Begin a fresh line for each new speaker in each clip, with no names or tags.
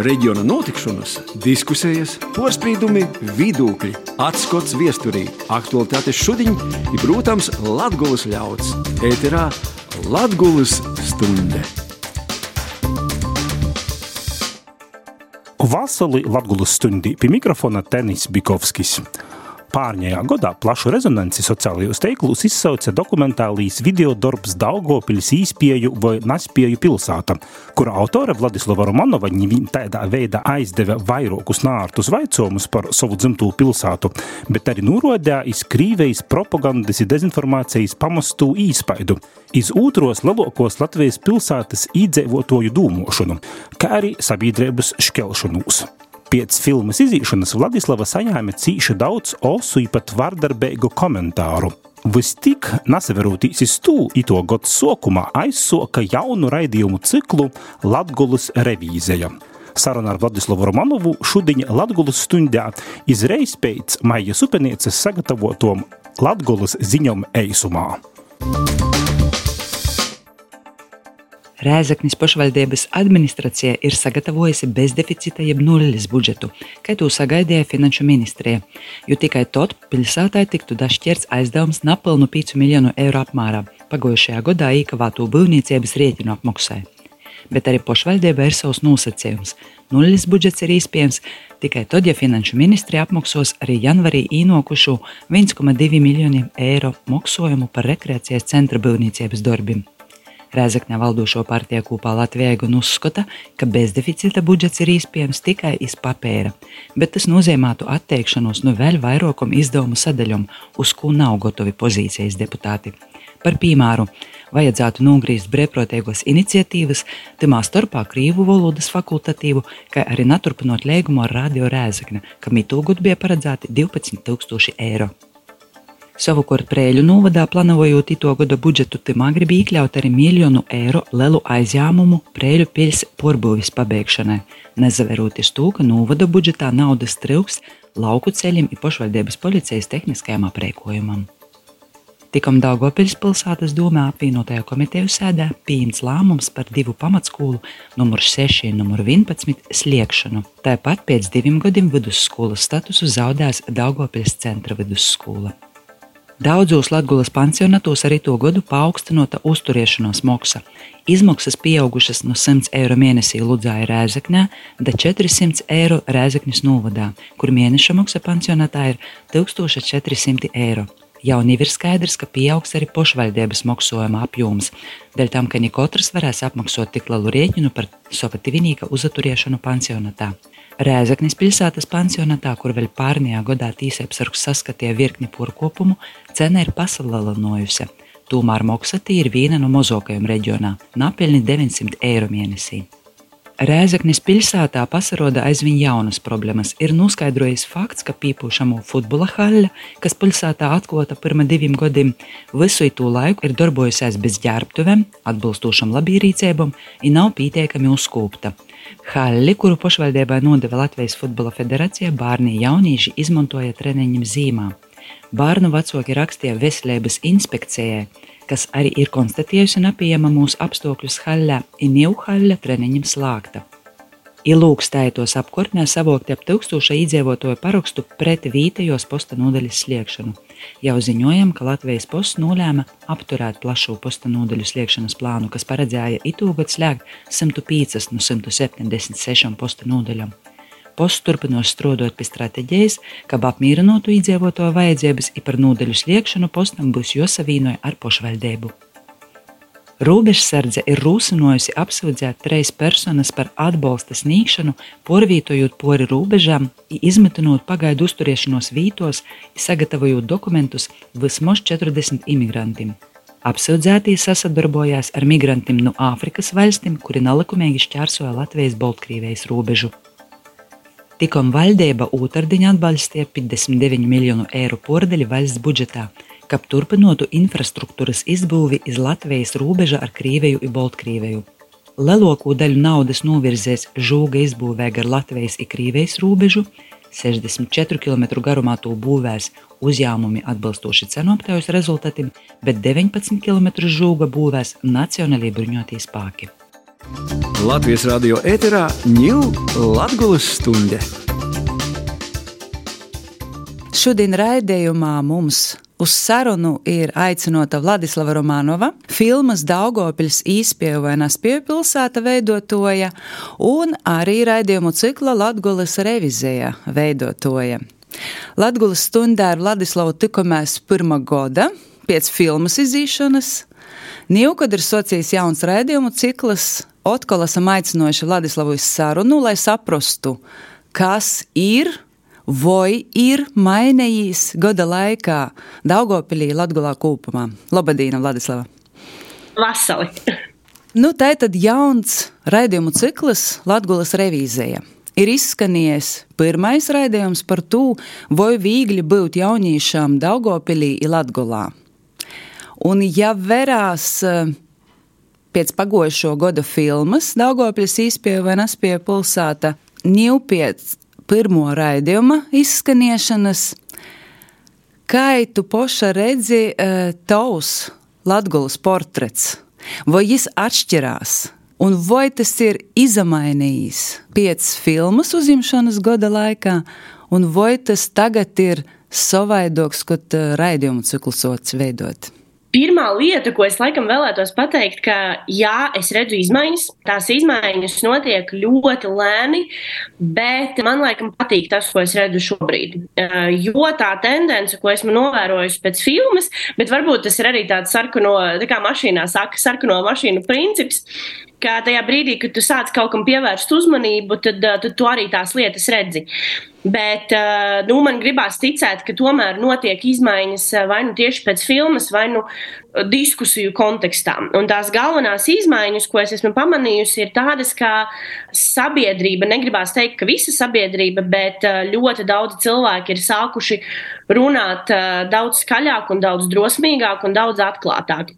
reģiona notikšanas, diskusijas, porcelāna, vidūkļi, atskats viesturī, aktuālitātes šodien ir, protams, Latvijas ļauds. Ēterā Latvijas stunde!
Vasarī Latvijas stundī pie mikrofona Tenis Bikovskis. Pārņējā gadā plašu rezonanci sociālajos teiklus izsauca dokumentālijas videodarbs Daugopils īspieju vai naspieju pilsāta, kura autore Vladislava Romanova tādā veidā aizdeva vairākus nārtus vaicojumus par savu dzimto pilsātu, bet arī norādīja iz Krīvejas propagandas un dezinformācijas pamostu īspaidu, iz otros lielākos Latvijas pilsētas īdzīvotoju dūmošanu, kā arī sabiedrības šķelšanos. Pēc filmas izīšanas Vladislava saņēma cīši daudz osu pat vardarbīgu komentāru. Vistik nesaverūtīs iz tū ito gadu sokumā aizsoka jaunu raidījumu ciklu Latgulas revīzija. Saruna ar Vladislavu Romanovu šudiņa Latgulas stundā izreiz pēc Maija Supenieces sagatavotom Latgulas ziņom eisumā.
Rēzaknis pašvaldības administrācija ir sagatavojusi bezdeficīta jeb nulles budžetu, kā to sagaidīja finanšu ministrija, jo tikai tad pilsētai tiktu dašķirts aizdevums napilnu 5 miljonu eiro apmērā pagājušajā gadā īkavāto būvniecības rēķinu apmaksai. Bet arī pašvaldībai ir savs nosacījums. Nulles budžets ir iespējams tikai tad, ja finanšu ministrija apmaksos arī janvarī īnokušu 1,2 miljoniem eiro maksājumu par rekreācijas centra būvniecības darbiem. Rēzakņā valdošo partiju kopā Latvijai gan uzskata, ka bezdeficīta budžets ir iespējams tikai iz papēra, bet tas nozīmētu atteikšanos no vēl vairākam izdevumu sadaļam, uz ko nav gatavi pozīcijas deputāti. Par piemēru, vajadzētu nogriezt brīvprātīgos iniciatīvas, tamā starpā krīvu valodas fakultatīvu, kā arī neturpinot līgumu ar Radio Rēzakni, kam itūgad bija paredzēti 12 000 eiro. Savukārt Prēļu novadā plānojot ito gada budžetu, timā grib iekļaut arī miljonu eiro lielu aizņēmumu Prēļu pils porbūvis pabeigšanai, nezaveroties to, ka novada budžetā naudas trūks lauku ceļiem un pašvaldības policijas tehniskajam aprēkojumam. Tikam Daugopils pilsētas domē apvienotajā komiteju sēdē pieņemts lēmums par divu pamatskolu numur 6 un numur 11 sliekšanu. Tāpat pēc diviem gadiem vidusskolas statusu zaudēs Daugopils centra vidusskola. Daudzos Latvijas pansionātos arī to gadu paaugstinota uzturēšanās maksa. Izmaksas pieaugušas no 100 eiro mēnesī Ludzāja Rēzaknē, da 400 eiro Rēzaknis novadā, kur mēneša maksa pansionātā ir 1400 eiro. Jau ir skaidrs, ka pieaugs arī pašvaldības maksājuma apjoms, dēļ tam, ka ne katrs varēs apmaksāt tik lielu rēķinu par savu tīvinīga uzturēšanu pansionātā. Rēzaknis pilsētas pansionātā, kur vēl pārnajā gadā tīsēpsargs saskatīja virkni porkopumu, cena ir pasalalojusi. Tomēr Moksatī ir viena no mozokajiem reģionā - napelni 900 eiro mēnesī. Rēzaknis pilsētā pasaroda aizvien jaunas problēmas. Ir noskaidrojis fakts, ka pīpūšamo futbola haļa, kas pilsētā atklāta pirms diviem gadiem, visu to laiku ir darbojusies bez ģērbtuvēm, atbilstošam labierīcībam, un nav pietiekami uzkopta. Halli, kuru pašvaldībai nodeva Latvijas Futbola Federācija, bērni jaunieši izmantoja treniņiem zīmā. Bērnu vecāki rakstīja veselības inspekcijai, kas arī ir konstatējusi nepieejama mūsu apstākļus haļā, un jau haļa treniņiem slēgta. Ilūkstētos apkārtnē savokti ap tūkstoša iedzīvotāju parakstu pret vītējos posta nodaļas sliekšanu. Jau ziņojam, ka Latvijas posts nolēma apturēt plašu posta nodaļu sliekšanas plānu, kas paredzēja itūgad slēgt 105 no 176 posta nodaļām. Posts turpinās strādāt pie stratēģijas, ka apmierinotu iedzīvotāju vajadzības, ir par nodaļu sliekšanu postam būs jāsavīnoja ar pašvaldību. Robežsardze ir rūsinojusi apsūdzēt trejas personas par atbalsta sniegšanu, porvītojot pori robežām, izmetinot pagaidu uzturēšanos vītos, sagatavojot dokumentus vismaz 40 imigrantiem. Apsūdzētie sasadarbojās ar migrantiem no Āfrikas valstīm, kuri nelikumīgi šķērsoja Latvijas-Baltkrievijas robežu. Tikam valdība otrdiņā atbalstīja 59 miljonu eiro pordeļu valsts budžetā, ka turpinātu infrastruktūras izbūvi iz Latvijas robeža ar Krieviju un Baltkrieviju. Lielāko daļu naudas novirzēs žūga izbūvē gar Latvijas un Krievijas robežu, 64 km garumā to būvēs uzņēmumi atbilstoši cenu aptaujas rezultātiem, bet 19 km žūga būvēs Nacionālajie bruņotie spēki.
Latvijas radio ēterā ņūl Latgulas stunde.
Šodien raidījumā mums Uz sarunu ir aicinota Vladislava Romanova, filmas Daugopils īspievēnas piepilsēta veidotoja un arī raidījumu cikla Latgulas revizija veidotoja. Latgulas stundā ar Vladislavu tikamies pirmā goda pēc filmas izīšanas. Nīv, kad ir socijas jauns raidījumu cikls, Otkal esam aicinojuši Vladislavu uz sarunu, lai saprastu, kas ir vai ir mainījis gada laikā Daugopilī Latgulā kūpumā? Labadīna, Vladislava!
Vasali!
Nu, tā tad jauns raidījumu cikls Latgulas revīzija. Ir izskanējis pirmais raidījums par to, vai viegli būt jauniešiem Daugopilī un Latgulā. Un ja verās pēc pagojušo gada filmas Daugopļas vai nespēja pilsēta, ņū pēc pirmo raidījuma izskaniešanas. Kā tu poša redzi uh, tavs Latgulas portrets? Vai viņš atšķirās? Un vai tas ir izmainījis pēc filmas uzņemšanas gada laikā, un vai tas tagad ir savaidoks, kad uh, raidījumu cikls otrs veidot?
Pirmā lieta, ko es laikam vēlētos pateikt, ka jā, es redzu izmaiņas. Tās izmaiņas notiek ļoti lēni, bet man laikam patīk tas, ko es redzu šobrīd. Jo tā tendence, ko esmu novērojusi pēc filmas, bet varbūt tas ir arī tāds sarkano, tā kā mašīnā saka, sarkano mašīnu princips, ka tajā brīdī, kad tu sāc kaut kam pievērst uzmanību, tad, tad tu arī tās lietas redzi. Bet nu, man gribās ticēt, ka tomēr notiek izmaiņas vai nu tieši pēc filmas, vai nu diskusiju kontekstā. Un tās galvenās izmaiņas, ko es esmu pamanījusi, ir tādas, ka sabiedrība, negribās teikt, ka visa sabiedrība, bet ļoti daudz cilvēki ir sākuši runāt daudz skaļāk, un daudz drosmīgāk un daudz atklātāk.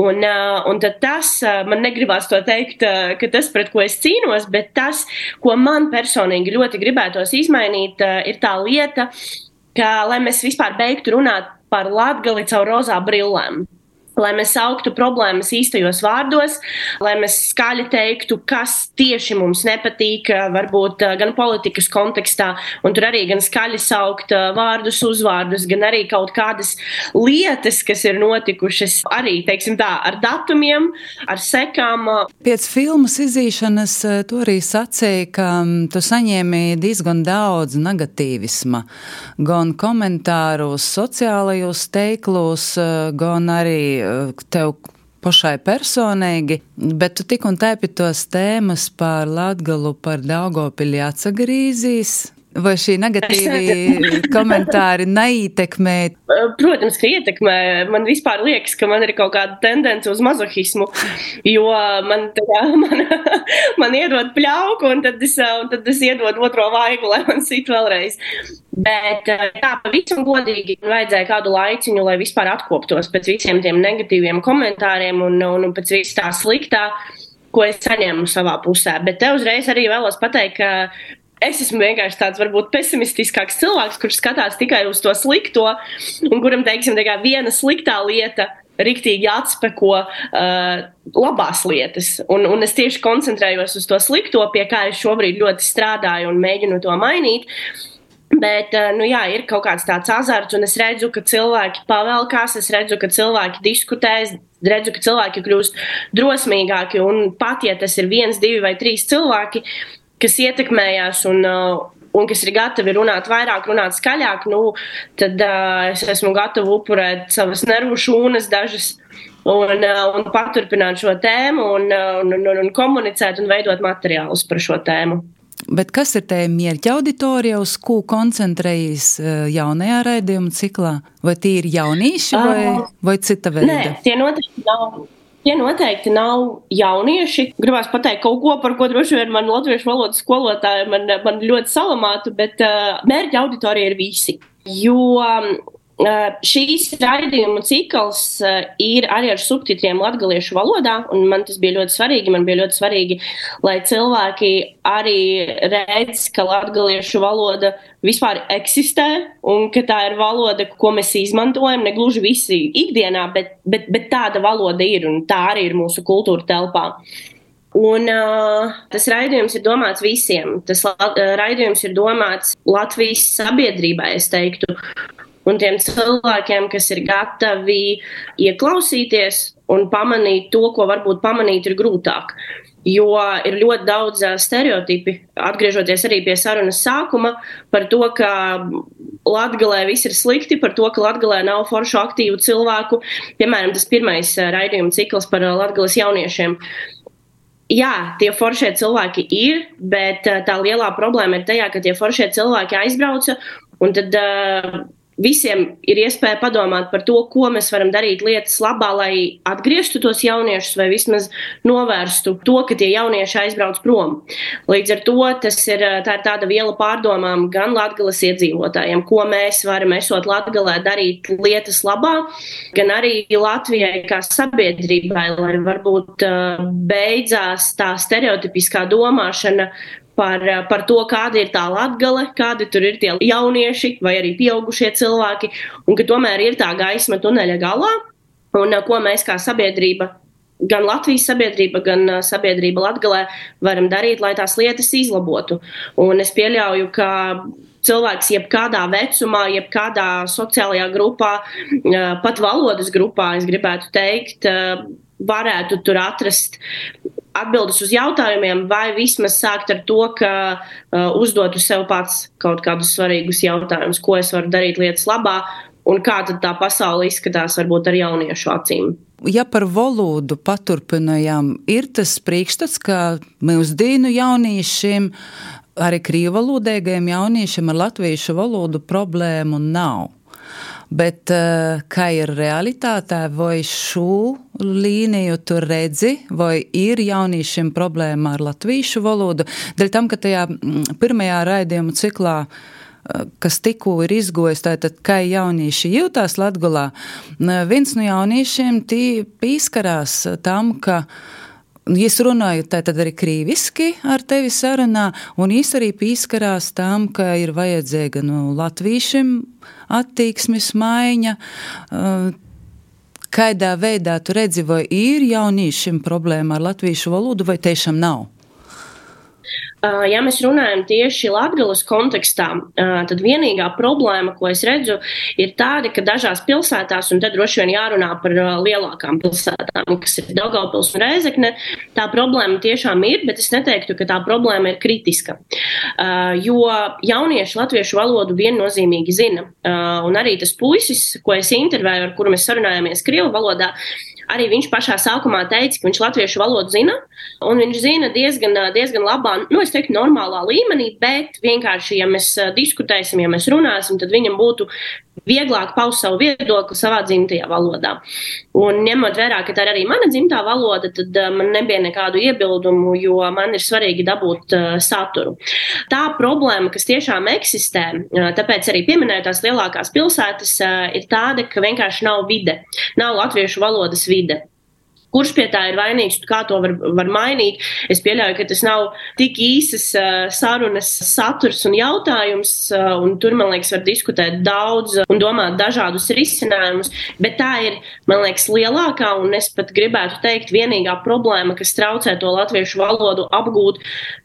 Un, un tas man negribās to teikt, ka tas, pret ko es cīnos, bet tas, ko man personīgi ļoti gribētos izmainīt, ir tā lieta, ka, lai mēs vispār beigtu runāt par latgali caur rozā brillēm lai mēs sauktu problēmas īstajos vārdos, lai mēs skaļi teiktu, kas tieši mums nepatīk, varbūt gan politikas kontekstā, un tur arī gan skaļi saukt vārdus, uzvārdus, gan arī kaut kādas lietas, kas ir notikušas arī, teiksim tā, ar datumiem, ar sekām.
Pēc filmas izīšanas tu arī sacīji, ka tu saņēmi diezgan daudz negatīvisma, gan komentārus sociālajos teiklos, gan arī tev pašai personīgi, bet tu tik un tā pie tos tēmas par Latgalu, par Daugopili atsagrīzīs, Vai šī negatīvā komentāri neietekmē?
Protams, ka ietekmē. Man vispār liekas, ka man ir kaut kāda tendence uz mazohismu, jo man, tā, man, man iedod pļauku, un tad es, un tad es iedodu otro vaigu, lai man sit vēlreiz. Bet tā pavisam godīgi vajadzēja kādu laiciņu, lai vispār atkoptos pēc visiem tiem negatīviem komentāriem un, un, un pēc vis tā sliktā ko es saņēmu savā pusē. Bet te uzreiz arī vēlos pateikt, ka Es esmu vienkārši tāds varbūt pesimistiskāks cilvēks, kurš skatās tikai uz to slikto, un kuram, teiksim, viena sliktā lieta riktīgi atspeko uh, labās lietas. Un, un es tieši koncentrējos uz to slikto, pie kā es šobrīd ļoti strādāju un mēģinu to mainīt. Bet, uh, nu jā, ir kaut kāds tāds azarts, un es redzu, ka cilvēki pavelkās, es redzu, ka cilvēki diskutē, es redzu, ka cilvēki kļūst drosmīgāki, un pat ja tas ir viens, divi vai trīs cilvēki, kas ietekmējās un, uh, un kas ir gatavi runāt vairāk, runāt skaļāk, nu, tad uh, es esmu gatava upurēt savas nervu šūnas dažas. Un, uh, un paturpināt šo tēmu, un, uh, un, un, un komunicēt un veidot materiālus par šo tēmu.
Bet kas ir tā mērķa auditorija, uz ko koncentrējas jaunajā raidījuma ciklā? Vai tie ir jaunieši vai, vai cita veida?
Nē, tie noteikti nav Tie noteikti nav jaunieši. Gribētu pateikt kaut ko, par ko droši vien man latviešu valodas skolotāja man, man ļoti salamātu, bet uh, mērķa auditorija ir visi. Jo šīs raidījuma cikls eh, ir arī ar subtitriem latviešu valodā, un man tas bija ļoti svarīgi. Man bija ļoti svarīgi, lai cilvēki arī redz, ka latviešu valoda vispār eksistē, un ka tā ir valoda, ko mēs izmantojam, ne gluži visi ikdienā, bet, bet, bet tāda valoda ir, un tā arī ir mūsu kultūra telpā. Un, uh, tas raidījums ir domāts visiem. Tas uh, raidījums ir domāts Latvijas sabiedrībai, es teiktu. Un tiem cilvēkiem, kas ir gatavi ieklausīties un pamanīt to, ko varbūt pamanīt ir grūtāk. Jo ir ļoti daudz stereotipi, atgriežoties arī pie sarunas sākuma, par to, ka Latvijā viss ir slikti, par to, ka Latvijā nav foršu aktīvu cilvēku. Piemēram, tas pirmais raidījuma cikls par Latvijas jauniešiem. Jā, tie foršie cilvēki ir, bet tā lielā problēma ir tajā, ka tie foršie cilvēki aizbrauca un tad uh, visiem ir iespēja padomāt par to, ko mēs varam darīt lietas labā, lai atgrieztu tos jauniešus vai vismaz novērstu to, ka tie jaunieši aizbrauc prom. Līdz ar to tas ir, tā ir tāda viela pārdomām gan Latgales iedzīvotājiem, ko mēs varam esot Latgalē darīt lietas labā, gan arī Latvijai kā sabiedrībai, lai varbūt beidzās tā stereotipiskā domāšana par, eh, par to, kāda ir tā latgale, kādi tur ir tie jaunieši vai arī pieaugušie cilvēki, un ka tomēr ir tā gaisma tuneļa galā, un eh, ko mēs kā sabiedrība gan Latvijas sabiedrība, gan eh, sabiedrība Latvijā varam darīt, lai tās lietas izlabotu. Un es pieļauju, ka cilvēks jebkādā vecumā, jebkādā sociālajā grupā, pat valodas grupā, es gribētu teikt, varētu tur atrast atbildes uz jautājumiem, vai vismaz sākt ar to, ka uh, uzdotu sev pats kaut kādus svarīgus jautājumus, ko es varu darīt lietas labā, un kā tā pasaule izskatās varbūt ar jauniešu acīm.
Ja par valodu paturpinājām, ir tas priekšstats, ka mūsdienu jauniešiem, arī krīvalodīgajiem jauniešiem ar latviešu valodu problēmu nav. Bet uh, kā ir realitātē, vai šo līniju tu redzi, vai ir jauniešiem problēma ar latviešu valodu? Dēļ tam, ka tajā pirmajā raidījuma ciklā uh, kas tikko ir izgojis, tātad, kā jaunieši jūtās Latgulā, viens no jauniešiem tī pīskarās tam, ka Es runāju arī krīviski ar tevi sarunā, un es arī pieskarās tam, ka ir vajadzīga nu, latviešiem attieksmes maiņa. Uh, Kādā veidā tu redzi, vai ir jauniešiem problēma ar latviešu valodu, vai tiešām nav?
Ja mēs runājam tieši Latvijas kontekstā, tad vienīgā problēma, ko es redzu, ir tāda, ka dažās pilsētās, un tad droši vien jārunā par lielākām pilsētām, kas ir Daugavpils un Reizekne, tā problēma tiešām ir, bet es neteiktu, ka tā problēma ir kritiska. Jo jaunieši latviešu valodu viennozīmīgi zina, un arī tas puisis, ko es intervēju, ar kuru mēs sarunājāmies Krievu valodā, Arī viņš pašā sākumā teica, ka viņš latviešu valodu zina, un viņš zina diezgan, diezgan labā, nu, es teiktu, normālā līmenī, bet vienkārši, ja mēs diskutēsim, ja mēs runāsim, tad viņam būtu vieglāk paust savu viedokli savā dzimtajā valodā. Un ņemot vērā, ka tā ir arī mana dzimtā valoda, tad uh, man nebija nekādu iebildumu, jo man ir svarīgi dabūt uh, saturu. Tā problēma, kas tiešām eksistē, uh, tāpēc arī pieminēju tās lielākās pilsētas, uh, ir tāda, ka vienkārši nav vide, nav latviešu valodas vide. Kurš pie tā ir vainīgs, kā to var, var mainīt? Es pieļauju, ka tas nav tik īsas uh, sarunas saturs un jautājums, uh, un tur, man liekas, var diskutēt daudz un domāt dažādus risinājumus, bet tā ir, man liekas, lielākā un es pat gribētu teikt, vienīgā problēma, kas traucē to latviešu valodu apgūt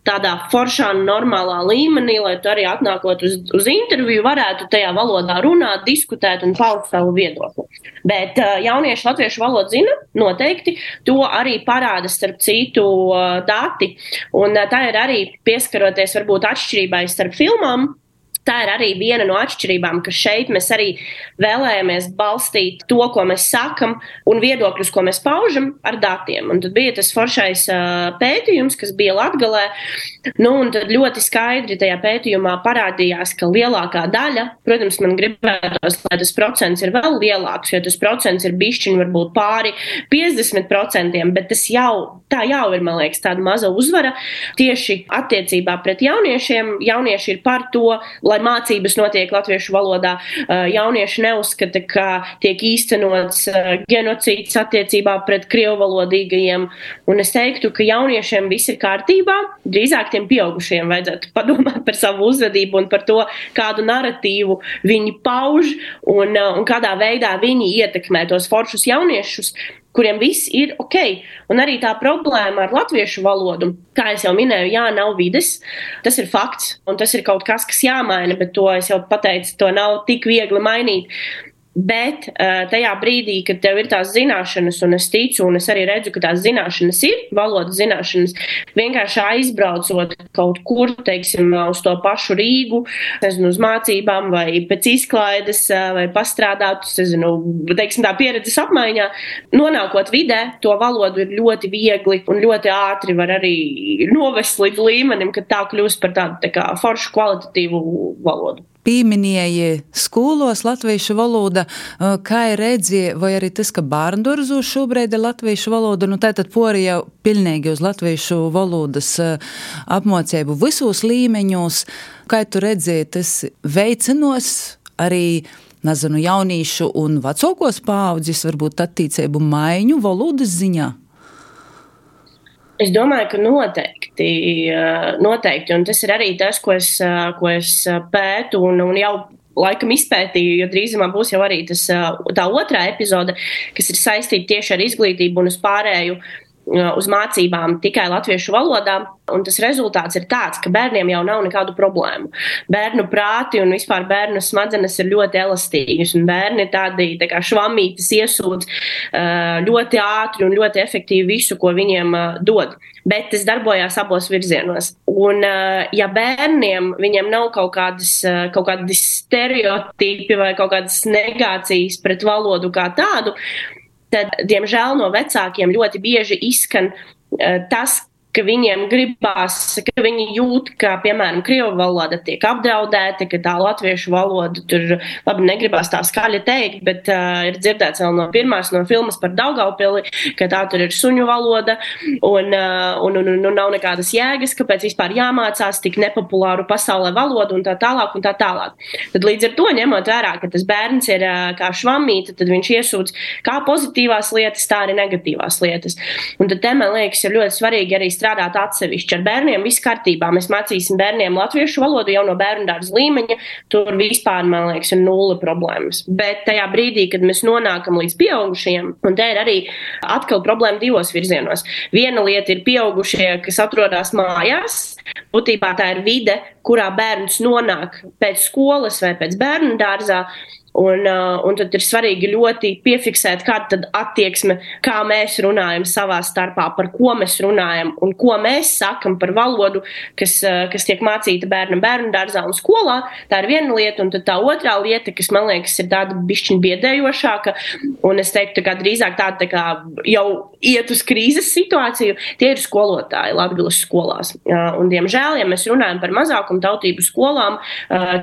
tādā foršā, normālā līmenī, lai tu arī atnākot uz, uz interviju, varētu tajā valodā runāt, diskutēt un paust savu viedokli. Bet uh, jaunieši latviešu valodu zina noteikti. To arī parāda starp citu dati. Un tā ir arī pieskaroties varbūt atšķirībai starp filmām tā ir arī viena no atšķirībām, ka šeit mēs arī vēlējāmies balstīt to, ko mēs sakam, un viedokļus, ko mēs paužam, ar datiem. Un tad bija tas foršais pētījums, kas bija Latgalē. Nu, un tad ļoti skaidri tajā pētījumā parādījās, ka lielākā daļa, protams, man gribētos, lai tas procents ir vēl lielāks, jo tas procents ir bišķiņi varbūt pāri 50%, bet tas jau, tā jau ir, man liekas, tāda maza uzvara tieši attiecībā pret jauniešiem. Jaunieši ir par to, lai mācības notiek latviešu valodā. Jaunieši neuzskata, ka tiek īstenots genocīds attiecībā pret krievu valodīgajiem. Un es teiktu, ka jauniešiem viss ir kārtībā. Drīzāk tiem pieaugušiem vajadzētu padomāt par savu uzvedību un par to, kādu narratīvu viņi pauž un, un kādā veidā viņi ietekmē tos foršus jauniešus kuriem viss ir ok. Un arī tā problēma ar latviešu valodu, kā jau minēju, jā, nav vides. Tas ir fakts, un tas ir kaut kas, kas jāmaina, bet to es jau pateicu, to nav tik viegli mainīt. Bet uh, tajā brīdī, kad tev ir tās zināšanas, un es ticu, un es arī redzu, ka tās zināšanas ir, valodas zināšanas, vienkārši aizbraucot kaut kur, teiksim, uz to pašu Rīgu, nezinu, uz mācībām vai pēc izklaides, uh, vai pastrādāt, nezinu, teiksim, tā pieredzes apmaiņā, nonākot vidē, to valodu ir ļoti viegli un ļoti ātri var arī novest līdz līmenim, ka tā kļūst par tādu tā kā foršu kvalitatīvu valodu
pieminēja skolos latviešu valoda, kā ir redzēja, vai arī tas, ka bērnu dārzu šobrīd ir latviešu valoda, nu tātad pori jau pilnīgi uz latviešu valodas apmācību visos līmeņos. Kā tu redzēji, tas veicinos arī nezinu, jauniešu un vecākos paudzes, varbūt attīstību maiņu valodas ziņā?
Es domāju, ka noteikti, eh, noteikti. Un tas ir arī tas, ko es, eh, ko es eh, pētu un, un jau laikam izpētīju, jo drīzumā būs jau arī tas, tā otrā epizode, kas ir saistīta tieši ar izglītību un uz pārēju uz mācībām tikai latviešu valodā. Un tas rezultāts ir tāds, ka bērniem jau nav nekādu problēmu. Bērnu prāti un vispār bērnu smadzenes ir ļoti elastīgas, un bērni tādi tā kā švamītas iesūdz ļoti ātri un ļoti efektīvi visu, ko viņiem dod. Bet tas darbojās abos virzienos. Un, ja bērniem viņiem nav kaut kādas, kaut kādi stereotipi vai kaut kādas negācijas pret valodu kā tādu, tad, diemžēl, no vecākiem ļoti bieži izskan uh, tas, ka viņiem gribās, ka viņi jūt, ka, piemēram, krievu valoda tiek apdraudēta, ka tā latviešu valoda tur, labi, negribās tā skaļi teikt, bet uh, ir dzirdēts vēl no pirmās no filmas par Daugaupili, ka tā tur ir suņu valoda un, uh, un, un, un, un nav nekādas jēgas, kāpēc vispār jāmācās tik nepopulāru pasaulē valodu un tā tālāk un tā tālāk. Tad līdz ar to ņemot vērā, ka tas bērns ir uh, kā švamīta, tad viņš iesūdz kā pozitīvās lietas, tā arī negatīvās lietas. Un tad te, man liekas, ir ļoti svarīgi arī strādāt atsevišķi. Ar bērniem viss kārtībā. Mēs mācīsim bērniem latviešu valodu jau no bērnu dārza līmeņa. Tur vispār, man liekas, ir nulle problēmas. Bet tajā brīdī, kad mēs nonākam līdz pieaugušajiem, un te ir arī atkal problēma divos virzienos. Viena lieta ir pieaugušie, kas atrodas mājās. Būtībā tā ir vide, kurā bērns nonāk pēc skolas vai pēc bērnu dārzā. Un, uh, un tad ir svarīgi ļoti piefiksēt, kāda ir attieksme, kā mēs runājam savā starpā, par ko mēs runājam un ko mēs sakam par valodu, kas, uh, kas tiek mācīta bērnam bērnu dārzā un skolā. Tā ir viena lieta, un tā otrā lieta, kas man liekas ir tāda bišķiņa biedējošāka, un es teiktu, ka drīzāk tāda tā kā jau iet uz krīzes situāciju, tie ir skolotāji Latvijas skolās. Uh, un, diemžēl, ja mēs runājam par mazākumu tautību skolām,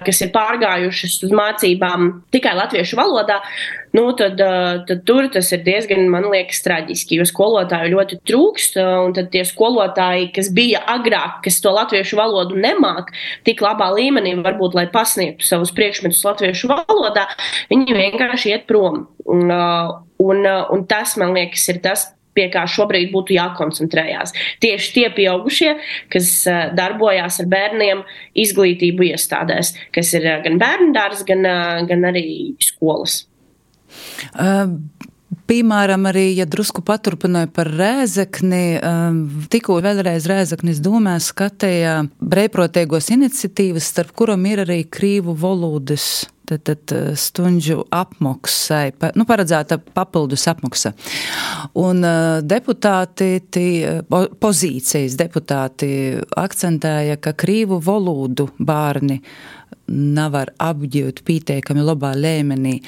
kas ir pārgājušas uz mācībām, tikai latviešu valodā, nu, tad, tad tur tas ir diezgan, man liekas, traģiski, jo skolotāju ļoti trūkst. Un tad tie skolotāji, kas bija agrāk, kas to latviešu valodu nemāk tik labā līmenī, varbūt, lai pasniegtu savus priekšmetus latviešu valodā, viņi vienkārši iet prom. Un, un, un tas, man liekas, ir tas, pie kā šobrīd būtu jākoncentrējās. Tieši tie pieaugušie, kas eh, darbojās ar bērniem izglītību iestādēs, kas ir eh, gan bērnu dārsts, gan, eh, gan arī skolas.
Uh. Piemēram, arī, ja drusku paturpināju par rēzekni, um, tikko vēlreiz rēzeknis domē skatīja brīvprātīgos iniciatīvas, starp kurām ir arī krīvu valodas tad, tad stundžu apmaksai, nu, paredzēta papildus apmaksa. Un uh, deputāti, tī, pozīcijas deputāti akcentēja, ka krīvu valodu bērni nevar apgūt pietiekami labā līmenī.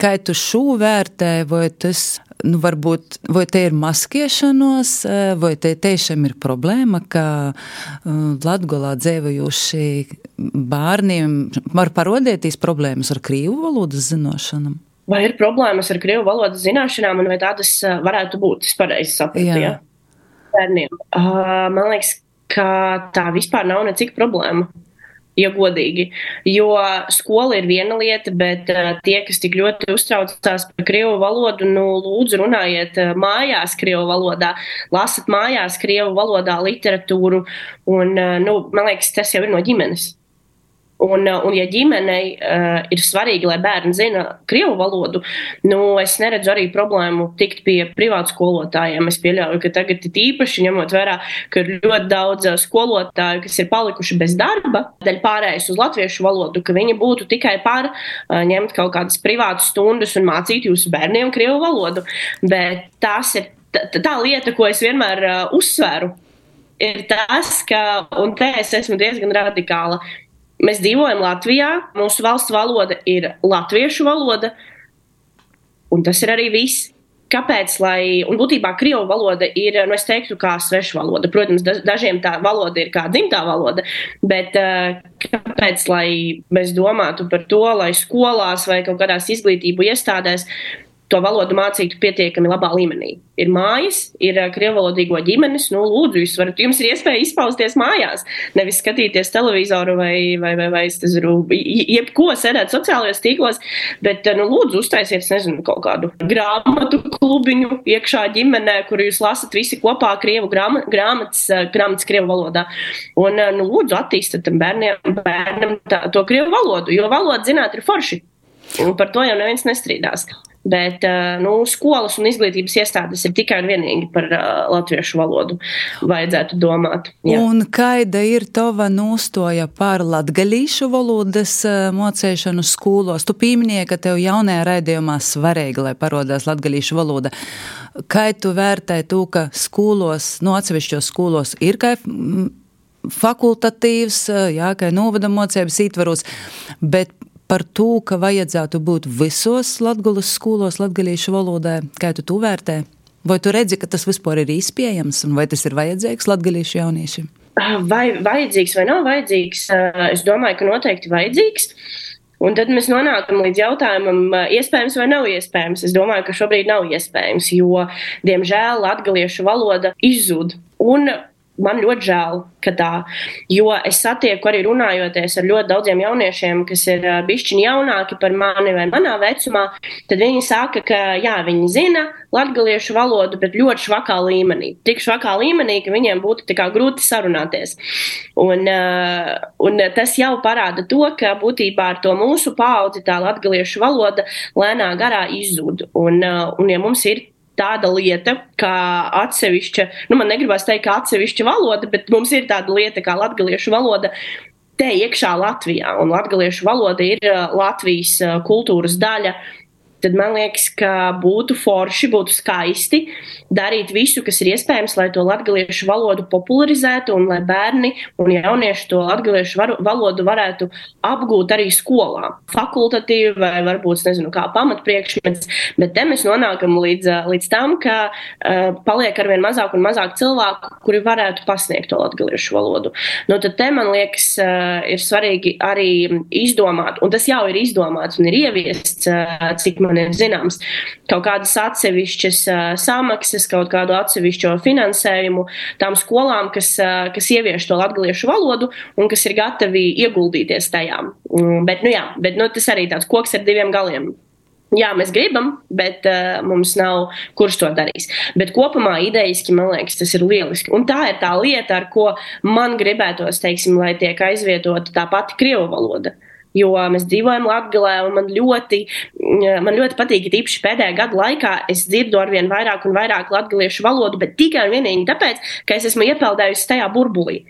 Kā tu šo vērtē, vai tas nu, varbūt vai te ir maskiešanos, eh, vai te tiešām ir problēma, ka eh, Latgolā dzīvojuši bērniem var parodēties problēmas ar krīvu valodas zināšanām?
Vai ir problēmas ar krievu valodas zināšanām, un vai tādas eh, varētu būt? Es pareizi sapratu, jā. jā. Bērniem. Uh, man liekas, ka tā vispār nav necik problēma ja godīgi. Jo skola ir viena lieta, bet uh, tie, kas tik ļoti uztraucās par krievu valodu, nu, lūdzu, runājiet uh, mājās krievu valodā, lasat mājās krievu valodā literatūru, un, nu, man liekas, tas jau ir no ģimenes. Un, uh, un, ja ģimenei uh, ir svarīgi, lai bērni zina krievu valodu, nu, es neredzu arī problēmu tikt pie privātu skolotājiem. Es pieļauju, ka tagad ir īpaši ņemot vērā, ka ir ļoti daudz uh, skolotāju, kas ir palikuši bez darba, daļai pārējais uz latviešu valodu, ka viņi būtu tikai par uh, ņemt kaut kādas privātas stundas un mācīt jūsu bērniem krievu valodu. Bet tas ir tā, lieta, ko es vienmēr uh, uzsveru. Ir tas, ka, un te es esmu diezgan radikāla, Mēs dzīvojam Latvijā, mūsu valsts valoda ir latviešu valoda, un tas ir arī viss. Kāpēc? Lai, un būtībā krievu valoda ir, nu, es teiktu, kā sveša valoda. Protams, dažiem tā valoda ir kā dzimtā valoda, bet uh, kāpēc, lai mēs domātu par to, lai skolās vai kaut kādās izglītību iestādēs to valodu mācītu pietiekami labā līmenī. Ir mājas, ir eh, krievalodīgo ģimenes, nu, lūdzu, jūs varat, jums ir iespēja izpausties mājās, nevis skatīties televizoru vai, vai, vai, vai es nezinu, jebko sēdēt sociālajos tīklos, bet, eh, nu, lūdzu, uztaisiet, nezinu, kaut kādu grāmatu klubiņu iekšā ģimenē, kur jūs lasat visi kopā krievu grāma, grāmatas, eh, grāmatas krievu valodā. Un, nu, lūdzu, attīstat tam bērniem, bērnam tā, to krievu valodu, jo valodu zināt ir forši. Un par to jau neviens nestrīdās. Bet eh, nu, skolas un izglītības iestādes ir tikai un vienīgi par uh, latviešu valodu. Vajadzētu domāt.
Jā. Un kāda ir tava nostoja par latgalīšu valodas uh, mocēšanu skolos? Tu pieminēji, ka tev jaunajā raidījumā svarīgi, lai parodās latgalīšu valoda. Kā tu vērtē to, ka skolos, no atsevišķos skolos ir kā fakultatīvs, jā, kā novada mocības ietvaros, bet par to, ka vajadzētu būt visos latgulas skolos latgalīšu valodē, kā tu to vērtē? Vai tu redzi, ka tas vispār ir izpējams un vai tas ir vajadzīgs latgalīšu jauniešiem?
Vai vajadzīgs vai nav vajadzīgs? Es domāju, ka noteikti vajadzīgs. Un tad mēs nonākam līdz jautājumam, iespējams vai nav iespējams. Es domāju, ka šobrīd nav iespējams, jo, diemžēl, latviešu valoda izzūd. Un man ļoti žēl, ka tā. Jo es satieku arī runājoties ar ļoti daudziem jauniešiem, kas ir bišķiņi jaunāki par mani vai manā vecumā. Tad viņi saka, ka jā, viņi zina latviešu valodu, bet ļoti švakā līmenī. Tik švakā līmenī, ka viņiem būtu grūti sarunāties. Un, un tas jau parāda to, ka būtībā ar to mūsu paudzi tā latviešu valoda lēnā garā izzūd. Un, un ja mums ir tāda lieta, kā atsevišķa, nu, man negribas teikt, ka atsevišķa valoda, bet mums ir tāda lieta kā latviešu valoda. Te iekšā Latvijā, un latviešu valoda ir uh, Latvijas uh, kultūras daļa. Tad man liekas, ka būtu forši, būtu skaisti darīt visu, kas ir iespējams, lai to latviešu valodu popularizētu un lai bērni un jaunieši to latviešu valodu varētu apgūt arī skolā. Fakultatīvi vai varbūt, nezinu, kā pamatpriekšmets, bet te mēs nonākam līdz, līdz tam, ka uh, paliek arvien mazāk un mazāk cilvēku, kuri varētu pasniegt to latviešu valodu. Nu, tad te man liekas, uh, ir svarīgi arī izdomāt, un tas jau ir izdomāts un ir ieviests, uh, cik man ir zināms, kaut kādas atsevišķas uh, samaksas kaut kādu atsevišķo finansējumu tām skolām, kas, kas ievieš to latviešu valodu un kas ir gatavi ieguldīties tajā. Mm, bet, nu, jā, bet nu, tas arī tāds koks ar diviem galiem. Jā, mēs gribam, bet uh, mums nav kurš to darīs. Bet kopumā idejiski man liekas, tas ir lieliski. Un tā ir tā lieta, ar ko man gribētos, teiksim, lai tiek aizvietota tā pati krievu valoda jo mēs dzīvojam Latvijā, un man ļoti, man ļoti patīk, ka īpaši pēdējā gada laikā es dzirdu ar vien vairāk un vairāk latviešu valodu, bet tikai un vienīgi tāpēc, ka es esmu iepeldējusi tajā burbulī.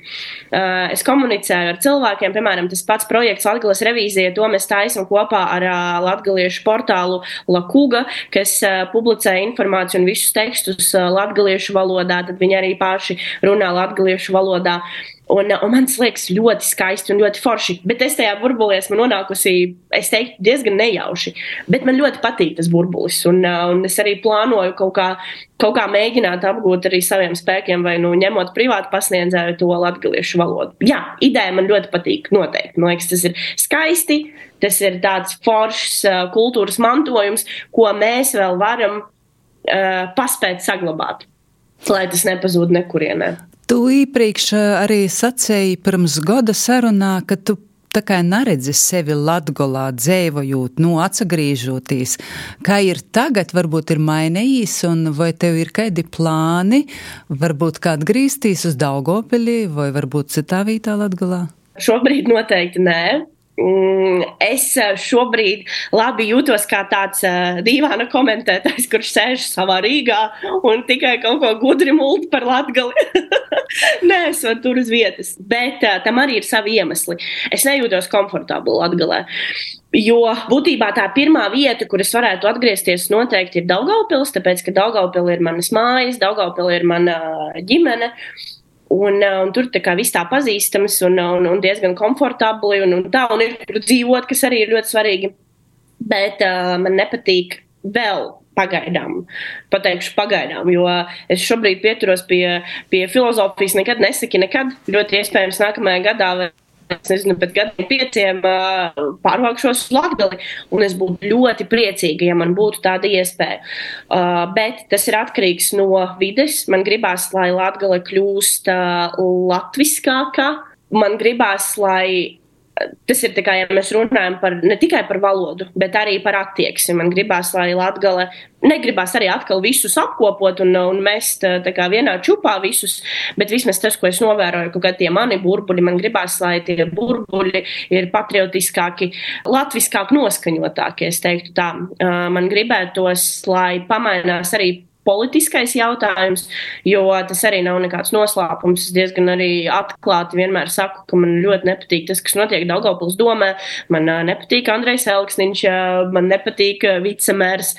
Uh, es komunicēju ar cilvēkiem, piemēram, tas pats projekts Latvijas revīzija, to mēs taisam kopā ar uh, latviešu portālu Lakuga, kas uh, publicē informāciju un visus tekstus latviešu valodā, tad viņi arī paši runā latviešu valodā. Un, un man liekas ļoti skaisti un ļoti forši. Bet es tajā burbulī esmu nonākusi, es teiktu, diezgan nejauši. Bet man ļoti patīk tas burbulis. Un, un es arī plānoju kaut kā, kaut kā mēģināt apgūt arī saviem spēkiem, vai nu ņemot privātu pasniedzēju to latviešu valodu. Jā, ideja man ļoti patīk. Noteikti. Man liekas, tas ir skaisti. Tas ir tāds foršs uh, kultūras mantojums, ko mēs vēl varam uh, paspēt saglabāt, lai tas nepazūd nekurienē.
Tu iepriekš eh, arī sacēji pirms gada sarunā, ka tu tā kā neredzi sevi latgolā dzēvojot, nu atsagrīžoties. Kā ir tagad, varbūt ir mainījis, un vai tev ir kādi plāni, varbūt kā atgriezties uz Daugopili vai varbūt citā vietā latgolā?
Šobrīd noteikti nē. Mm, es eh, šobrīd labi jūtos kā tāds uh, dīvaina komentētājs, kurš sēž savā Rīgā un tikai kaut ko gudri multi par latgali. Nē, es esmu tur uz vietas, bet uh, tam arī ir savi iemesli. Es nejūtos komfortabli latgalē. Jo būtībā tā pirmā vieta, kur es varētu atgriezties, noteikti ir Daugaupils, tāpēc, ka Daugaupils ir manas mājas, Daugaupils ir mana ģimene. Uh, Un, un tur tā viss tā pazīstams un, un, un diezgan komfortabli. Un, un tā, un ir kur dzīvot, kas arī ir ļoti svarīgi. Bet uh, man nepatīk vēl pagaidām, pateikšu pagaidām, jo es šobrīd pieturos pie, pie filozofijas, nekad nesaki, nekad. Ļoti iespējams, nākamajā gadā es nezinu, pēc gadiem pieciem pārvākšos uz Latviju. Un es būtu ļoti priecīga, ja man būtu tāda iespēja. Bet tas ir atkarīgs no vides. Man gribās, lai Latvija kļūst latviskāka. Man gribās, lai tas ir kā, ja mēs runājam par, ne tikai par valodu, bet arī par attieksmi. Man gribās, lai Latvija negribās arī atkal visus apkopot un, un mest kā, vienā čupā visus, bet vismaz tas, ko es novēroju, ka tie mani burbuļi, man gribās, lai tie burbuļi ir patriotiskāki, latviskāk noskaņotāki. Es teiktu tā, man gribētos, lai pamainās arī politiskais jautājums, jo tas arī nav nekāds noslēpums. Es diezgan arī atklāti vienmēr saku, ka man ļoti nepatīk tas, kas notiek Daugavpils domē. Man nepatīk Andrejs Elksniņš, man nepatīk vicemērs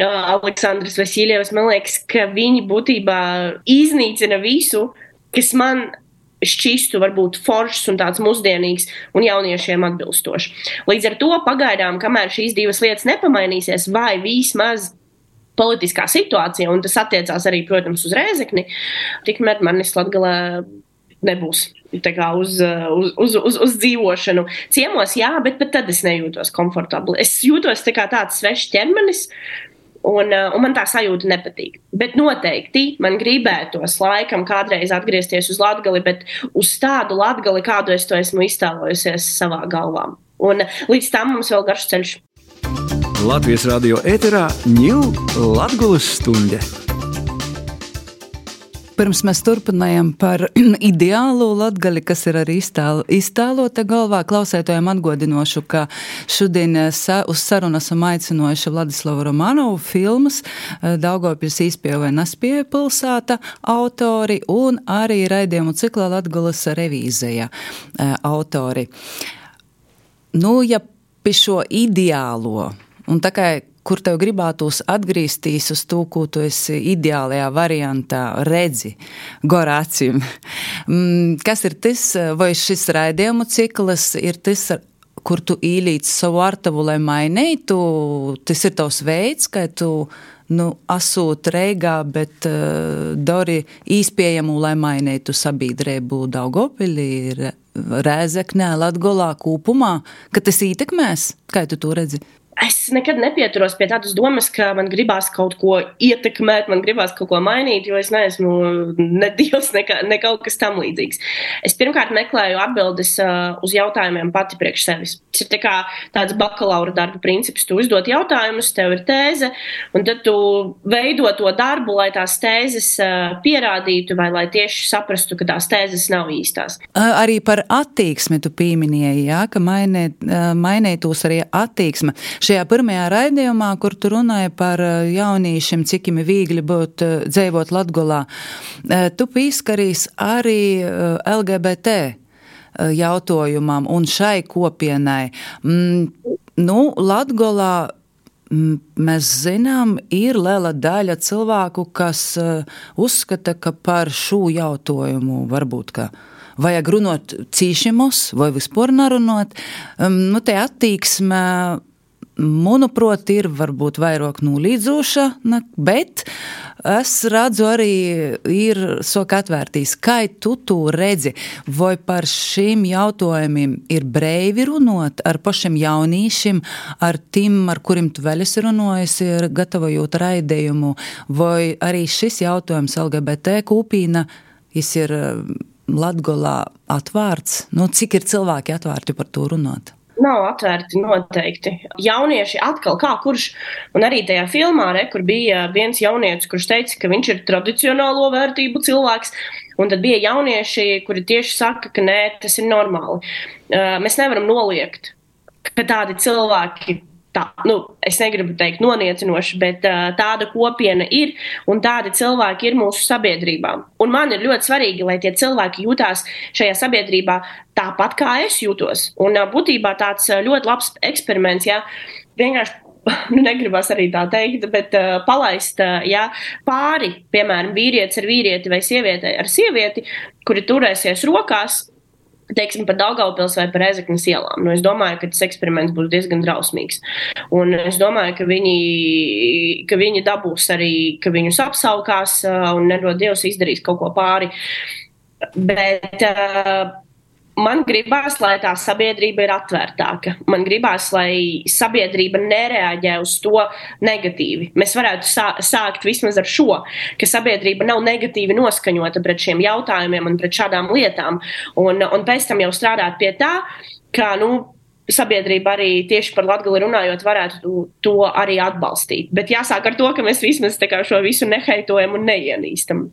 Aleksandrs Vasiljevs. Man liekas, ka viņi būtībā iznīcina visu, kas man šķistu varbūt foršs un tāds mūsdienīgs un jauniešiem atbilstošs. Līdz ar to pagaidām, kamēr šīs divas lietas nepamainīsies, vai vismaz politiskā situācija, un tas attiecās arī, protams, uz Rēzekni, tikmēr manis Latgalē nebūs uz, uz, uz, uz, uz dzīvošanu. Ciemos, jā, bet pat tad es nejūtos komfortabli. Es jūtos tā kā tāds svešs ķermenis. Un, un man tā sajūta nepatīk. Bet noteikti man gribētos laikam kādreiz atgriezties uz Latviju, bet uz tādu Latviju, kādu es to esmu iztēlojusies savā galvā. Un līdz tam mums vēl garš ceļš.
Latvijas radio ēterā ņūl Latgulas stunde.
Pirms mēs turpinājām par ideālo latgali, kas ir arī iztēlo, iztēlota galvā, klausētājiem atgodinošu, ka šodien eh, sa, uz sarunu esam aicinojuši Vladislavu Romanovu filmas eh, Daugopils īspēja vai nespēja pilsāta autori un arī raidījumu ciklā Latgulas revīzija eh, autori. Nu, ja pie šo ideālo Un tā kā kur tev gribētos atgriezties uz to, ko tu esi ideālajā variantā redzi, gorācim. Mm, kas ir tas, vai šis raidījumu cikls ir tas, kur tu īlīdz savu artavu, lai mainītu, tas ir tavs veids, kā tu nu, asūt reigā, bet uh, dori īspējamu, lai mainītu sabiedrību Daugopilī, Rēzeknē, Latgolā, Kūpumā, ka tas ietekmēs, kā tu to redzi?
Es nekad nepieturos pie tādas domas, ka man gribās kaut ko ietekmēt, man gribās kaut ko mainīt, jo es neesmu ne dievs, ne, ne kaut kas tam līdzīgs. Es pirmkārt meklēju atbildes uh, uz jautājumiem pati priekš sevis. Tas ir tā tāds bakalaura darba princips. Tu uzdod jautājumus, tev ir tēze, un tad tu veido to darbu, lai tās tēzes uh, pierādītu, vai lai tieši saprastu, ka tās tēzes nav īstās.
Arī par attieksmi tu pieminēji, jā, ka mainē, mainētos arī attieksme. Šajā pirmajā raidījumā, kur tu runāji par eh, jauniešiem, cik viņiem viegli būt eh, dzīvot Latgolā, eh, tu pīskarīs arī LGBT jautājumam un šai kopienai. Mm, nu, Latgolā mm, mēs zinām, ir liela daļa cilvēku, kas uzskata, ka par šo jautājumu varbūt ka vajag runāt cīšimus vai vispār nerunāt. Um, nu, te attieksme manuprāt, ir varbūt vairāk nulīdzoša, bet es redzu arī ir soka atvērtīs. Kā tu to redzi? Vai par šiem jautājumiem ir brīvi runāt ar pašiem jauniešiem, ar tiem, ar kuriem tu vēl esi runājis, ir gatavojot raidījumu, vai arī šis jautājums LGBT kūpīna, ir Latgolā atvērts? Nu, cik ir cilvēki atvērti par to runāt?
Nav atvērti noteikti. Jaunieši atkal, kā kurš, un arī tajā filmā, re, kur bija viens jaunietis, kurš teica, ka viņš ir tradicionālo vērtību cilvēks, un tad bija jaunieši, kuri tieši saka, ka nē, tas ir normāli. Mēs nevaram noliegt ka tādi cilvēki tā, nu, es negribu teikt noniecinoši, bet uh, tāda kopiena ir un tādi cilvēki ir mūsu sabiedrībā. Un man ir ļoti svarīgi, lai tie cilvēki jūtās šajā sabiedrībā tāpat, kā es jūtos. Un uh, būtībā tāds ļoti labs eksperiments, ja vienkārši. Nu, negribas arī tā teikt, bet uh, palaist uh, ja, pāri, piemēram, vīrietis ar vīrieti vai sievieti ar sievieti, kuri turēsies rokās, teiksim, par Daugaupils vai par Ezeknas ielām. Nu, es domāju, ka tas eksperiments būs diezgan drausmīgs. Un es domāju, ka viņi, ka viņi dabūs arī, ka viņus apsaukās un nedod Dievs izdarīs kaut ko pāri. Bet uh, man gribās, lai tā sabiedrība ir atvērtāka. Man gribās, lai sabiedrība nereaģē uz to negatīvi. Mēs varētu sā sākt vismaz ar šo, ka sabiedrība nav negatīvi noskaņota pret šiem jautājumiem un pret šādām lietām, un, un pēc tam jau strādāt pie tā, ka, nu, sabiedrība arī tieši par latgali runājot, varētu to arī atbalstīt. Bet jāsāk ar to, ka mēs vismaz šo visu neheitojam un neienīstam.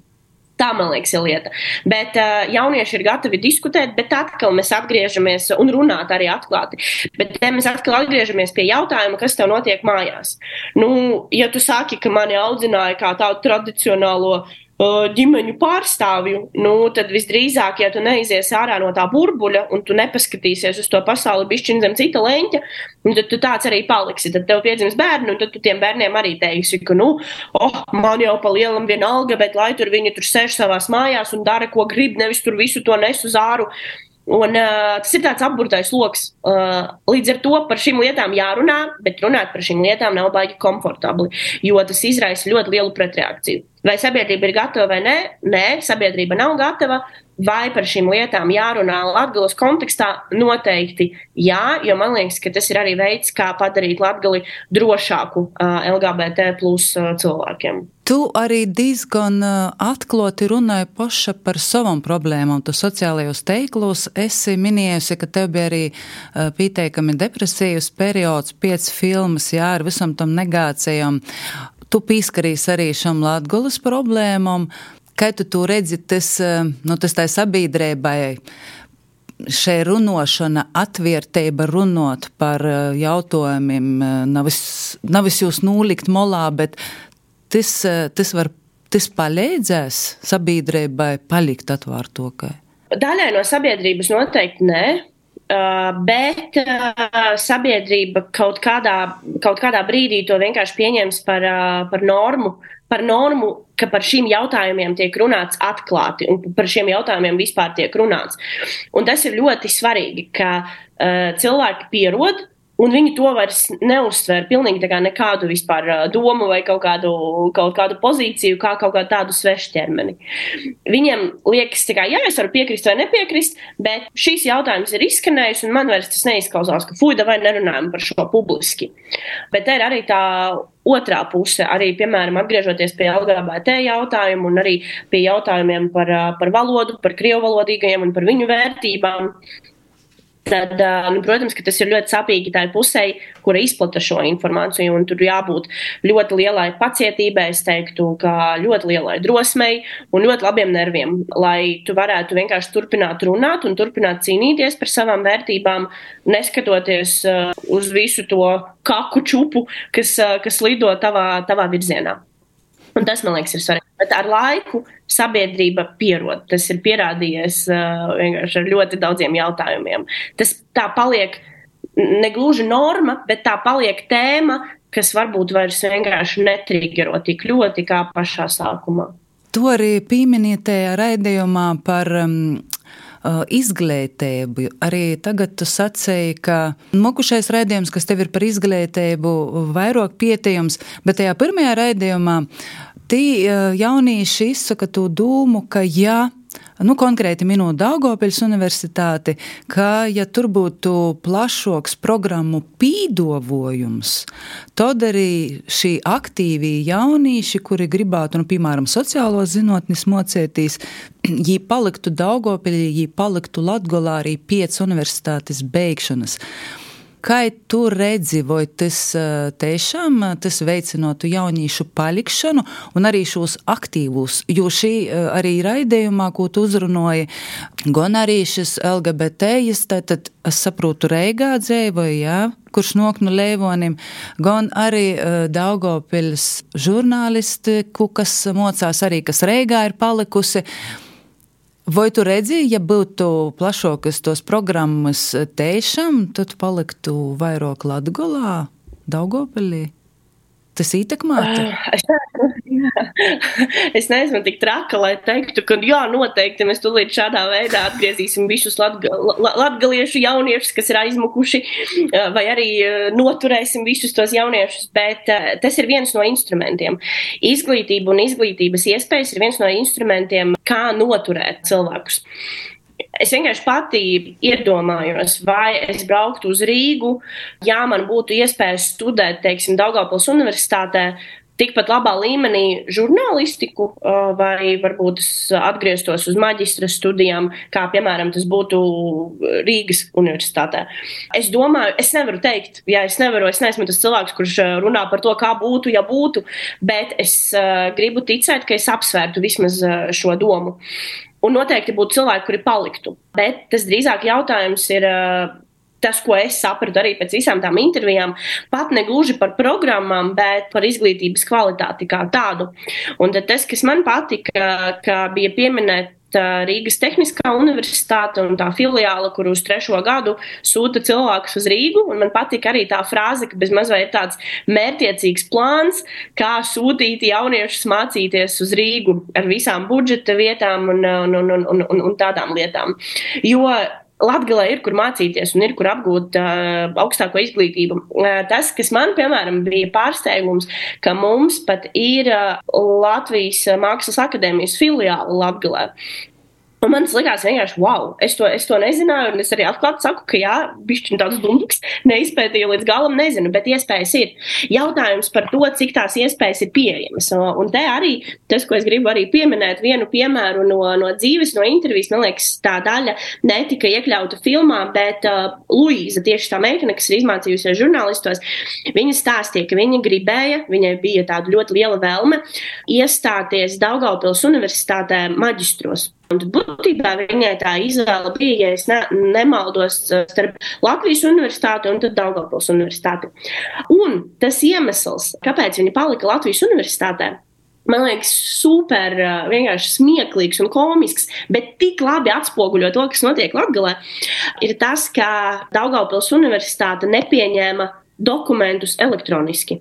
Tā, man liekas, ir lieta. Bet uh, jaunieši ir gatavi diskutēt, bet atkal mēs atgriežamies un runāt arī atklāti. Bet te mēs atkal atgriežamies pie jautājuma, kas tev notiek mājās. Nu, ja tu saki, ka mani audzināja kā tādu tradicionālo uh, ģimeņu pārstāvju, nu, tad visdrīzāk, ja tu neizies ārā no tā burbuļa un tu nepaskatīsies uz to pasauli bišķiņ zem cita leņķa, tad tu tāds arī paliksi. Tad tev piedzims bērni, un tad tu tiem bērniem arī teiksi, ka, nu, oh, man jau pa lielam vienalga, bet lai tur viņi tur sēž savās mājās un dara, ko grib, nevis tur visu to nes uz āru. Un, uh, tas ir tāds apburtais lokus. Uh, līdz ar to par šīm lietām jārunā, bet runāt par šīm lietām nav baigi komfortabli, jo tas izraisa ļoti lielu pretreakciju. Vai sabiedrība ir gatava vai nē? Nē, sabiedrība nav gatava. Vai par šīm lietām jārunā Latvijas kontekstā? Noteikti jā, jo man liekas, ka tas ir arī veids, kā padarīt Latviju drošāku uh, LGBT plus uh, cilvēkiem.
Tu arī diezgan atklāti runāji paša par savām problēmām. Tu sociālajos teiklos esi minējusi, ka tev bija arī pieteikami depresijas periods, piecas filmas, jā, ar visam tam negācijam tu pieskarīs arī šam latgulas problēmām. Kā tu to redzi, tas, eh, nu, tas tai sabiedrībai šai runošana, atvērtība runot par eh, jautājumiem, eh, nevis jūs nolikt molā, bet tas, tas var, tas palīdzēs sabiedrībai palikt atvērtokai.
Daļai no sabiedrības noteikti nē. Uh, bet uh, sabiedrība kaut kādā, kaut kādā brīdī to vienkārši pieņems par, uh, par normu, par normu, ka par šiem jautājumiem tiek runāts atklāti un par šiem jautājumiem vispār tiek runāts. Un tas ir ļoti svarīgi, ka uh, cilvēki pierod Un viņi to vairs neuztver pilnīgi kā nekādu vispār domu vai kaut kādu, kaut kādu pozīciju, kā kaut kādu tādu svešķermeni. Viņiem liekas, ka jā, es varu piekrist vai nepiekrist, bet šīs jautājums ir izskanējis, un man vairs tas neizklausās, ka fuida vai nerunājam par šo publiski. Bet te ir arī tā otrā puse, arī, piemēram, atgriežoties pie LGBT jautājumu un arī pie jautājumiem par, par valodu, par krievu valodīgajiem un par viņu vērtībām tad, nu, protams, ka tas ir ļoti sāpīgi tai pusē, kura izplata šo informāciju. Un tur jābūt ļoti lielai pacietībai, es teiktu, kā ļoti lielai drosmei un ļoti labiem nerviem, lai tu varētu vienkārši turpināt runāt un turpināt cīnīties par savām vērtībām, neskatoties uz visu to kaku čupu, kas, kas lido tavā, tavā virzienā. Un tas, man liekas, ir svarīgi. Bet ar laiku sabiedrība pierod. Tas ir pierādījies uh, ar ļoti daudziem jautājumiem. Tas tā paliek ne gluži norma, bet tā paliek tēma, kas varbūt vairs vienkārši netrigero tik ļoti kā pašā sākumā.
To arī pieminēja tajā raidījumā par um, izglītību. Arī tagad tu sacīji, ka mokušais raidījums, kas tev ir par izglītību, vairāk pietījums, bet tajā pirmajā raidījumā Tī jaunieši izsaka to dūmu, ka ja nu, konkrēti minot Daugopils universitāti, ka, ja tur būtu plašāks programmu pīdovojums, tad arī šī aktīvī jaunieši, kuri gribētu, nu, piemēram, sociālo zinātnis mocētīs, viņi paliktu Daugopilī, viņi paliktu Latgolā arī piec universitātes beigšanas. Kā tu redzi, vai tas tiešām tas veicinātu jauniešu palikšanu un arī šos aktīvus? Jo šī arī raidījumā, ko tu uzrunāji, gan arī šis LGBT, tad es saprotu, Reigā dzīvoja, jā, kurš nok no Leivonim, gan arī Daugopils žurnālistiku, kas mocās arī, kas Reigā ir palikusi. Vai tu redzi, ja būtu plašākas tos programmas teišam, tad paliktu vairāk Latgolā, Daugopilī? Tas ietekmētu?
Uh, es, neesmu, es neesmu tik traka, lai teiktu, ka jā, noteikti mēs tūlīt šādā veidā atgriezīsim visus latga, latgaliešu jauniešus, kas ir aizmukuši, vai arī noturēsim visus tos jauniešus, bet tas ir viens no instrumentiem. Izglītība un izglītības iespējas ir viens no instrumentiem, kā noturēt cilvēkus. Es vienkārši pati iedomājos, vai es brauktu uz Rīgu, ja man būtu iespēja studēt, teiksim, Daugavpils universitātē, tikpat labā līmenī žurnālistiku, vai varbūt es atgrieztos uz maģistra studijām, kā piemēram tas būtu Rīgas universitātē. Es domāju, es nevaru teikt, ja es nevaru, es neesmu tas cilvēks, kurš runā par to, kā būtu, ja būtu, bet es gribu ticēt, ka es apsvērtu vismaz šo domu. Un noteikti būtu cilvēki, kuri paliktu. Bet tas drīzāk jautājums ir tas, ko es sapratu arī pēc visām tām intervijām, pat ne gluži par programmām, bet par izglītības kvalitāti kā tādu. Un tas, kas man patika, ka bija pieminēta Rīgas Tehniskā universitāte un tā filiāla, kur uz trešo gadu sūta cilvēkus uz Rīgu. Man patīk arī tā frāze, ka bez mazliet ir tāds mērķiecīgs plāns, kā sūtīt jauniešus mācīties uz Rīgu ar visām budžeta vietām un, un, un, un, un, un tādām lietām. Jo Latvijā ir kur mācīties un ir kur apgūt uh, augstāko izglītību. Uh, tas, kas man, piemēram, bija pārsteigums, ka mums pat ir uh, Latvijas Mākslas akadēmijas filiāla Latvijā. Un man tas likās vienkārši, wow, es to, es to nezināju, un es arī atklāti saku, ka jā, bišķiņ tāds dumps, neizpētīju līdz galam, nezinu, bet iespējas ir. Jautājums par to, cik tās iespējas ir pieejamas. Un te arī tas, ko es gribu arī pieminēt, vienu piemēru no, no dzīves, no intervijas, man liekas, tā daļa netika iekļauta filmā, bet uh, Luīza, tieši tā meitene, kas ir izmācījusies žurnālistos, viņa stāstīja, ka viņa gribēja, viņai bija tāda ļoti liela vēlme iestāties Daugaupils universitātē maģistros. Un būtībā viņai tā izvēle bija, ja es ne, nemaldos, starp Latvijas universitāti un Daugavpils universitāti. Un tas iemesls, kāpēc viņa palika Latvijas universitātē, man liekas, super, vienkārši smieklīgs un komisks, bet tik labi atspoguļo to, kas notiek Latvijā, ir tas, ka Daugavpils universitāte nepieņēma dokumentus elektroniski.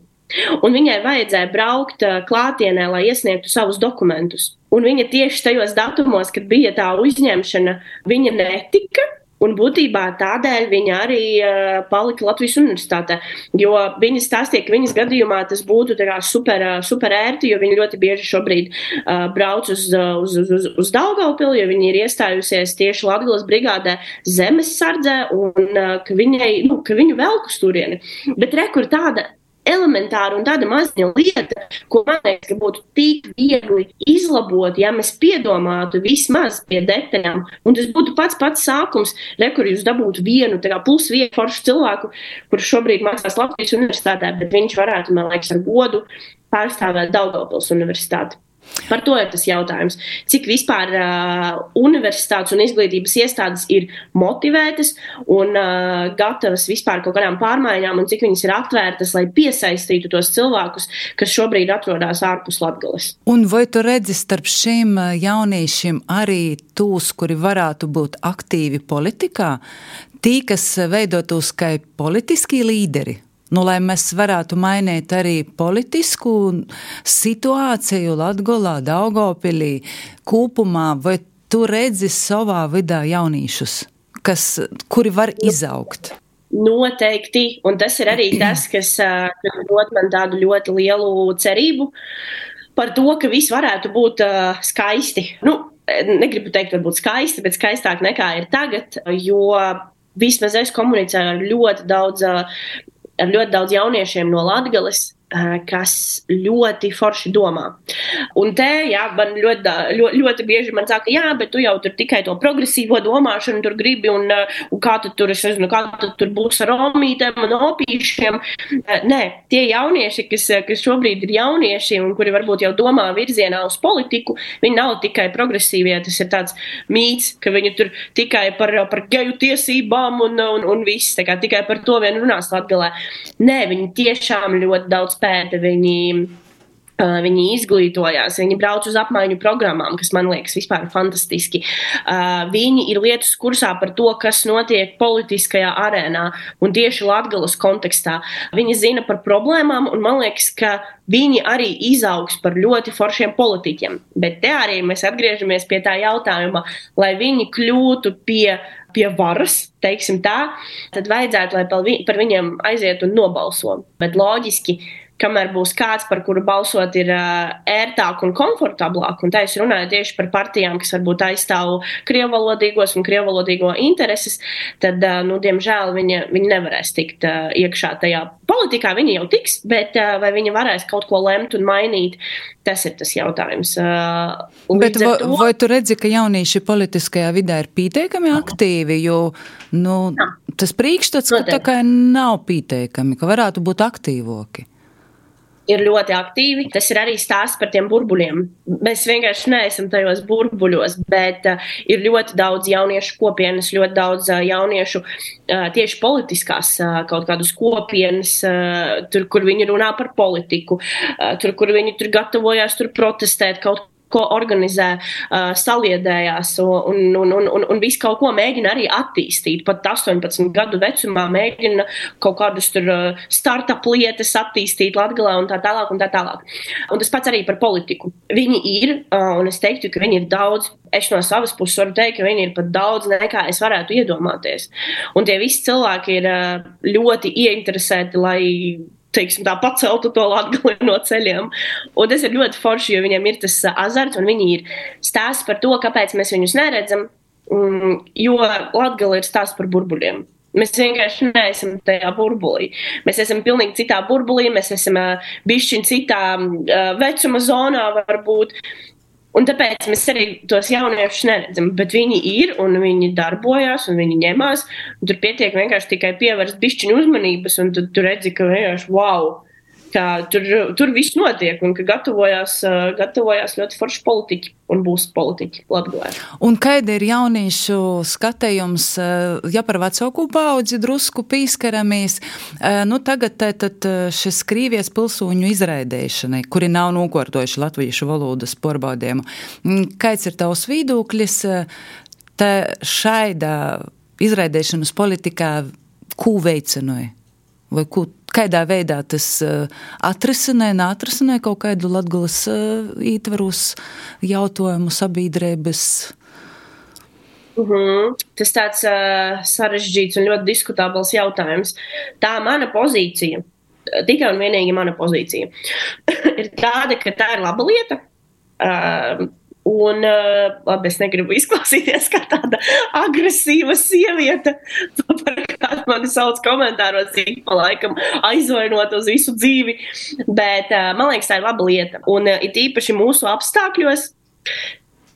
Un viņai vajadzēja braukt klātienē, lai iesniegtu savus dokumentus. Un viņa tieši tajos datumos, kad bija tā uzņemšana, viņa netika. Un būtībā tādēļ viņa arī uh, palika Latvijas universitātē. Jo viņa stāstīja, ka viņas gadījumā tas būtu super, super ērti, jo viņa ļoti bieži šobrīd uh, brauc uz, uz, uz, uz, uz Daugaupili, jo viņa ir iestājusies tieši Latvijas brigādē zemes sardzē, un uh, ka, viņai, nu, ka viņu velk uz turieni. Bet rekur tāda elementāra un tāda maziņa lieta, ko man liekas, ka būtu tik viegli izlabot, ja mēs piedomātu vismaz pie detaļām. Un tas būtu pats pats sākums, re, kur jūs dabūtu vienu plus vienu foršu cilvēku, kurš šobrīd mācās Latvijas universitātē, bet viņš varētu, man liekas, ar godu pārstāvēt Daugavpils universitāti. Par to ir tas jautājums. Cik vispār uh, universitātes un izglītības iestādes ir motivētas un uh, gatavas vispār kaut kādām pārmaiņām, un cik viņas ir atvērtas, lai piesaistītu tos cilvēkus, kas šobrīd atrodas ārpus Latvijas.
Un vai tu redzi starp šiem jauniešiem arī tūs, kuri varētu būt aktīvi politikā, tī, kas veidotos kā politiski līderi? Nu, lai mēs varētu mainīt arī politisku situāciju Latvijā, Daugopilī, kopumā, vai tu redzi savā vidā jaunīšus, kas, kuri var izaugt?
Noteikti, un tas ir arī tas, kas dod man tādu ļoti lielu cerību par to, ka viss varētu būt uh, skaisti. Nu, negribu teikt, varbūt skaisti, bet skaistāk nekā ir tagad, jo vismaz es komunicēju ar ļoti daudz ar ļoti daudz jauniešiem no Latvijas, kas ļoti forši domā. Un te, jā, man ļoti, ļoti, ļoti bieži man saka, jā, bet tu jau tur tikai to progresīvo domāšanu tur gribi, un, un kā tu tur, es nezinu, kā tu tur būs ar omītēm un opīšiem. Nē, tie jaunieši, kas, kas šobrīd ir jaunieši un kuri varbūt jau domā virzienā uz politiku, viņi nav tikai progresīvie, tas ir tāds mīts, ka viņi tur tikai par, par geju tiesībām un, un, un viss, tā kā tikai par to vien runās Latgalē. Nē, viņi tiešām ļoti daudz pēta, viņi, uh, viņi izglītojās, viņi brauc uz apmaiņu programmām, kas man liekas vispār fantastiski. Uh, viņi ir lietas kursā par to, kas notiek politiskajā arēnā un tieši Latgalas kontekstā. Viņi zina par problēmām, un man liekas, ka viņi arī izaugs par ļoti foršiem politiķiem. Bet te arī mēs atgriežamies pie tā jautājuma, lai viņi kļūtu pie pie varas, teiksim tā, tad vajadzētu, lai par viņiem aiziet un nobalso. Bet loģiski, kamēr būs kāds, par kuru balsot ir ērtāk un komfortablāk, un tā es runāju tieši par partijām, kas varbūt aizstāv krievalodīgos un krievalodīgo intereses, tad, nu, diemžēl, viņi, viņi nevarēs tikt iekšā tajā politikā. Viņi jau tiks, bet vai viņi varēs kaut ko lemt un mainīt, tas ir tas jautājums. Uh,
bet vai, to... vai tu redzi, ka jaunieši politiskajā vidē ir pietiekami aktīvi, jo, nu, tas priekšstats, ka tā kā nav pietiekami, ka varētu būt aktīvoki?
Ir ļoti aktīvi. Tas ir arī stāsts par tiem burbuļiem. Mēs vienkārši neesam tajos burbuļos, bet uh, ir ļoti daudz jauniešu kopienas, ļoti daudz uh, jauniešu uh, tieši politiskās uh, kaut kādas kopienas, uh, tur, kur viņi runā par politiku, uh, tur, kur viņi tur gatavojās tur protestēt kaut ko ko organizē, uh, saliedējās un, un, un, un, un visu kaut ko mēģina arī attīstīt. Pat 18 gadu vecumā mēģina kaut kādas tur startup lietas attīstīt Latvijā un tā tālāk. Un tā tālāk. Un tas pats arī par politiku. Viņi ir, uh, un es teiktu, ka viņi ir daudz. Es no savas puses varu teikt, ka viņi ir pat daudz nekā es varētu iedomāties. Un tie visi cilvēki ir uh, ļoti ieinteresēti, lai teiksim, tā paceltu to latgali no ceļiem. Un tas ir ļoti forši, jo viņiem ir tas azarts un viņi ir stāsts par to, kāpēc mēs viņus neredzam. Mm, jo latgali ir stāsts par burbuļiem. Mēs vienkārši neesam tajā burbulī. Mēs esam pilnīgi citā burbulī, mēs esam uh, bijuši citā uh, vecuma zonā, varbūt. Un tāpēc mēs arī tos jauniešus neredzam, bet viņi ir un viņi darbojas un viņi ņemās. Un tur pietiek vienkārši tikai pievērst pišķiņu uzmanības, un tad tu redzi, ka vienkārši wow! Ka tur, tur viss notiek un ka gatavojās, gatavojās ļoti forši politiķi un būs politiķi Latvijā.
Un kāda ir jauniešu skatījums, ja par vecāku paudzi drusku pīskaramies, nu tagad tad šis Krīvijas pilsūņu izraidēšanai, kuri nav nokārtojuši latviešu valodas porbaudējumu. Kāds ir tavs viedoklis? Tā šaida izraidēšanas politikā, ko veicināja? Vai ko kādā veidā tas uh, atrisinē, neatrisinē kaut kādu latgulas uh, ietvarus jautājumu sabiedrības.
Uh mhm. -huh. Tas tāds uh, sarežģīts un ļoti diskutabls jautājums. Tā mana pozīcija, tikai un vienīgi mana pozīcija, ir tāda, ka tā ir laba lieta. Uh, Un, labi, es negribu izklausīties kā tāda agresīva sieviete, par mani sauc komentāros, ik pa laikam aizvainot uz visu dzīvi. Bet man liekas, tā ir laba lieta. Un it īpaši mūsu apstākļos.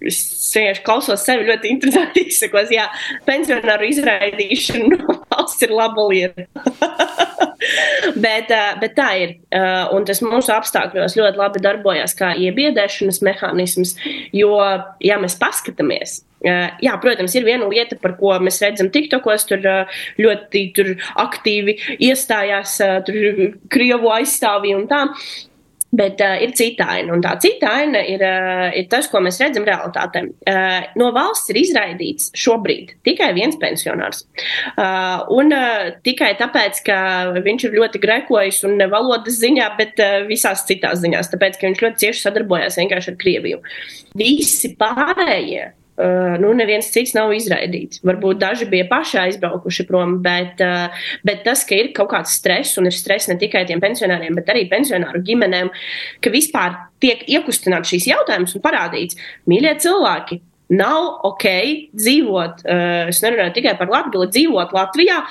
Es vienkārši klausos sevi ļoti interesanti. Izsakos, jā, pensionāru izraidīšana no valsts ir laba lieta. bet, bet tā ir. Un tas mūsu apstākļos ļoti labi darbojas kā iebiedēšanas mehānisms. Jo, ja mēs paskatāmies, jā, protams, ir viena lieta, par ko mēs redzam, TikTokos tur ļoti tur aktīvi iestājās tur Krievu aizstāvji un tā. Bet uh, ir cita aina, un tā cita aina ir, uh, ir tas, ko mēs redzam realitātē. Uh, no valsts ir izraidīts šobrīd tikai viens pensionārs. Uh, un uh, tikai tāpēc, ka viņš ir ļoti grekojis un ne valodas ziņā, bet uh, visās citās ziņās, tāpēc, ka viņš ļoti cieši sadarbojas vienkārši ar Krieviju. Visi pārējie nu, neviens cits nav izraidīts. Varbūt daži bija paši aizbraukuši prom, bet, uh, bet tas, ka ir kaut kāds stress, un ir stress ne tikai tiem pensionāriem, bet arī pensionāru ģimenēm, ka vispār tiek iekustināts šīs jautājums un parādīts, mīļie cilvēki, nav ok dzīvot, uh, es nerunāju tikai par Latviju, dzīvot Latvijā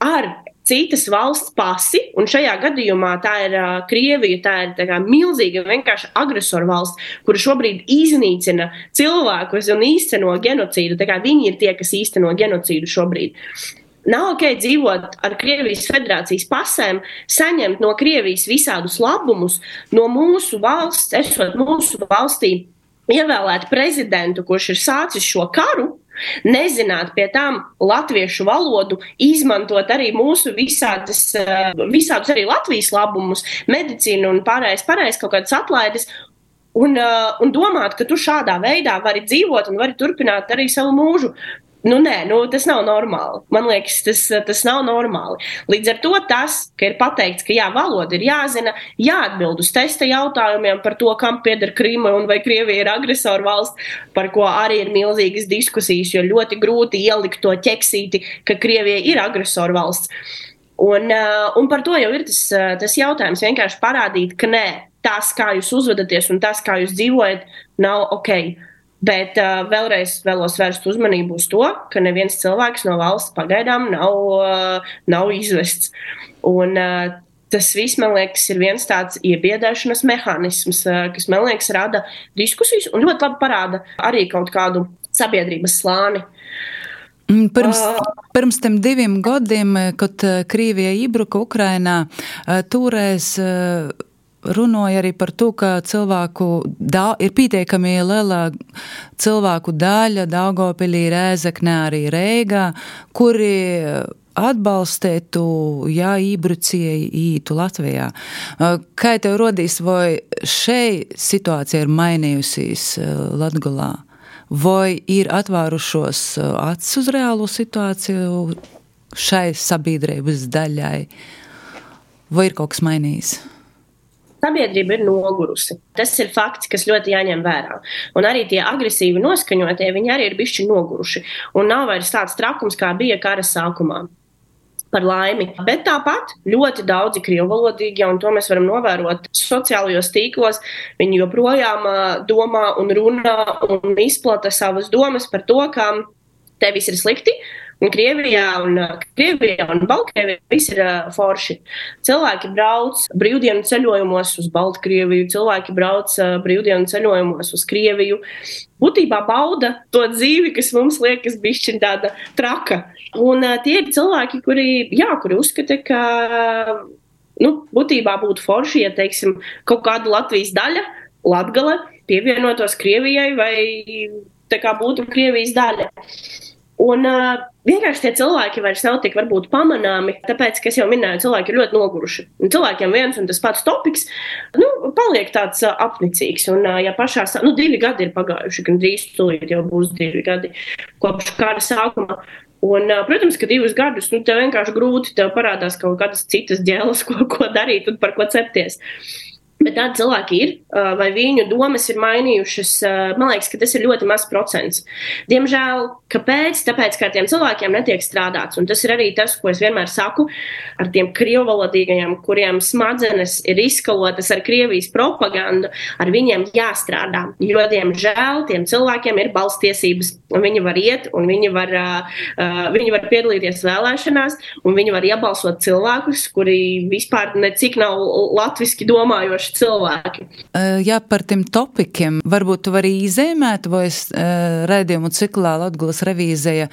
ar citas valsts pasi, un šajā gadījumā tā ir uh, Krievija, tā ir tā kā, milzīga vienkārši agresoru valsts, kura šobrīd iznīcina cilvēkus un īsteno genocīdu. Viņi ir tie, kas īsteno genocīdu šobrīd. Nav ok dzīvot ar Krievijas federācijas pasēm, saņemt no Krievijas visādus labumus, no mūsu valsts, esot mūsu valstī ievēlēt prezidentu, kurš ir sācis šo karu, nezināt pie tām latviešu valodu, izmantot arī mūsu visādas, eh, visādus arī Latvijas labumus, medicīnu un pārējais, pārējais kaut kādas atlaides. Un, uh, un domāt, ka tu šādā veidā vari dzīvot un vari turpināt arī savu mūžu. Nu, nē, nu, tas nav normāli. Man liekas, tas, tas nav normāli. Līdz ar to tas, ka ir pateikts, ka jā, valoda ir jāzina, jāatbild uz testa jautājumiem par to, kam pieder Krīma un vai Krievija ir agresora valsts, par ko arī ir milzīgas diskusijas, jo ļoti grūti ielikt to ķeksīti, ka Krievija ir agresora valsts. Un, uh, un par to jau ir tas, uh, tas jautājums. Vienkārši parādīt, ka nē, tas, kā jūs uzvedaties un tas, kā jūs dzīvojat, nav ok. Bet uh, vēlreiz vēlos vērst uzmanību uz to, ka neviens cilvēks no valsts pagaidām nav, uh, nav izvests. Un, uh, tas viss, man liekas, ir viens tāds iebiedēšanas mehānisms, uh, kas, man liekas, rada diskusijas un ļoti labi parāda arī kaut kādu sabiedrības slāni.
Mm, pirms, pirms tam diviem gadiem, kad Krievija iebruka Ukrainā, toreiz runāja arī par to, ka cilvēku da, ir pietiekami liela cilvēku daļa Daugopilī, Rēzeknē, arī Rēgā, kuri atbalstētu, ja ībrucēji ītu Latvijā. Kā tev rodīs, vai šei situācija ir mainījusies Latgulā? Vai ir atvērušos acis uz reālo situāciju šai sabiedrības daļai? Vai ir kaut kas mainījis?
Sabiedrība ir nogurusi. Tas ir fakts, kas ļoti jāņem vērā. Un arī tie agresīvi noskaņotie, viņi arī ir bijuši noguruši. Un nav vairs tāds trakums, kā bija kara sākumā. Par laimi. Bet tāpat ļoti daudzi krievalodīgi, un to mēs varam novērot sociālajos tīklos, viņi joprojām domā un runā un izplata savas domas par to, ka tevis ir slikti, Un Krievijā un, Krievijā un Baltkrievijā viss ir uh, forši. Cilvēki brauc brīvdienu ceļojumos uz Baltkrieviju, cilvēki brauc uh, brīvdienu ceļojumos uz Krieviju. Būtībā bauda to dzīvi, kas mums liekas bišķi tāda traka. Un uh, tie ir cilvēki, kuri, jā, kuri uzskata, ka nu, būtībā būtu forši, ja teiksim, kaut kāda Latvijas daļa, Latgale, pievienotos Krievijai vai kā būtu Krievijas daļa. Un uh, vienkārši tie cilvēki vairs nav tik varbūt pamanāmi, tāpēc, ka es jau minēju, cilvēki ir ļoti noguruši. Un cilvēkiem viens un tas pats topiks nu, paliek tāds apnicīgs. Un, ja pašā, nu, divi gadi ir pagājuši, gan drīz tūlīt jau būs divi gadi kopš kara sākuma. Un, protams, ka divus gadus nu, tev vienkārši grūti, tev parādās kaut kādas citas ģēlas, ko, ko darīt un par ko cepties. Uh, Bet tādi cilvēki ir, vai viņu domas ir mainījušas. Man liekas, ka tas ir ļoti mazs procents. Diemžēl, kāpēc? Tāpēc, ka ar tiem cilvēkiem netiek strādāts. Un tas ir arī tas, ko es vienmēr saku ar tiem krievalodīgajiem, kuriem smadzenes ir izskalotas ar Krievijas propagandu. Ar viņiem jāstrādā. Jo, diemžēl, tiem cilvēkiem ir balstiesības. Viņi var iet, un viņi var, viņi var piedalīties vēlēšanās, un viņi var iebalsot cilvēkus, kuri vispār necik nav latviski domājoši vienkārši cilvēki.
Jā, par tiem topikiem varbūt tu vari izēmēt, vai es redzējumu ciklā Latgulas revīzija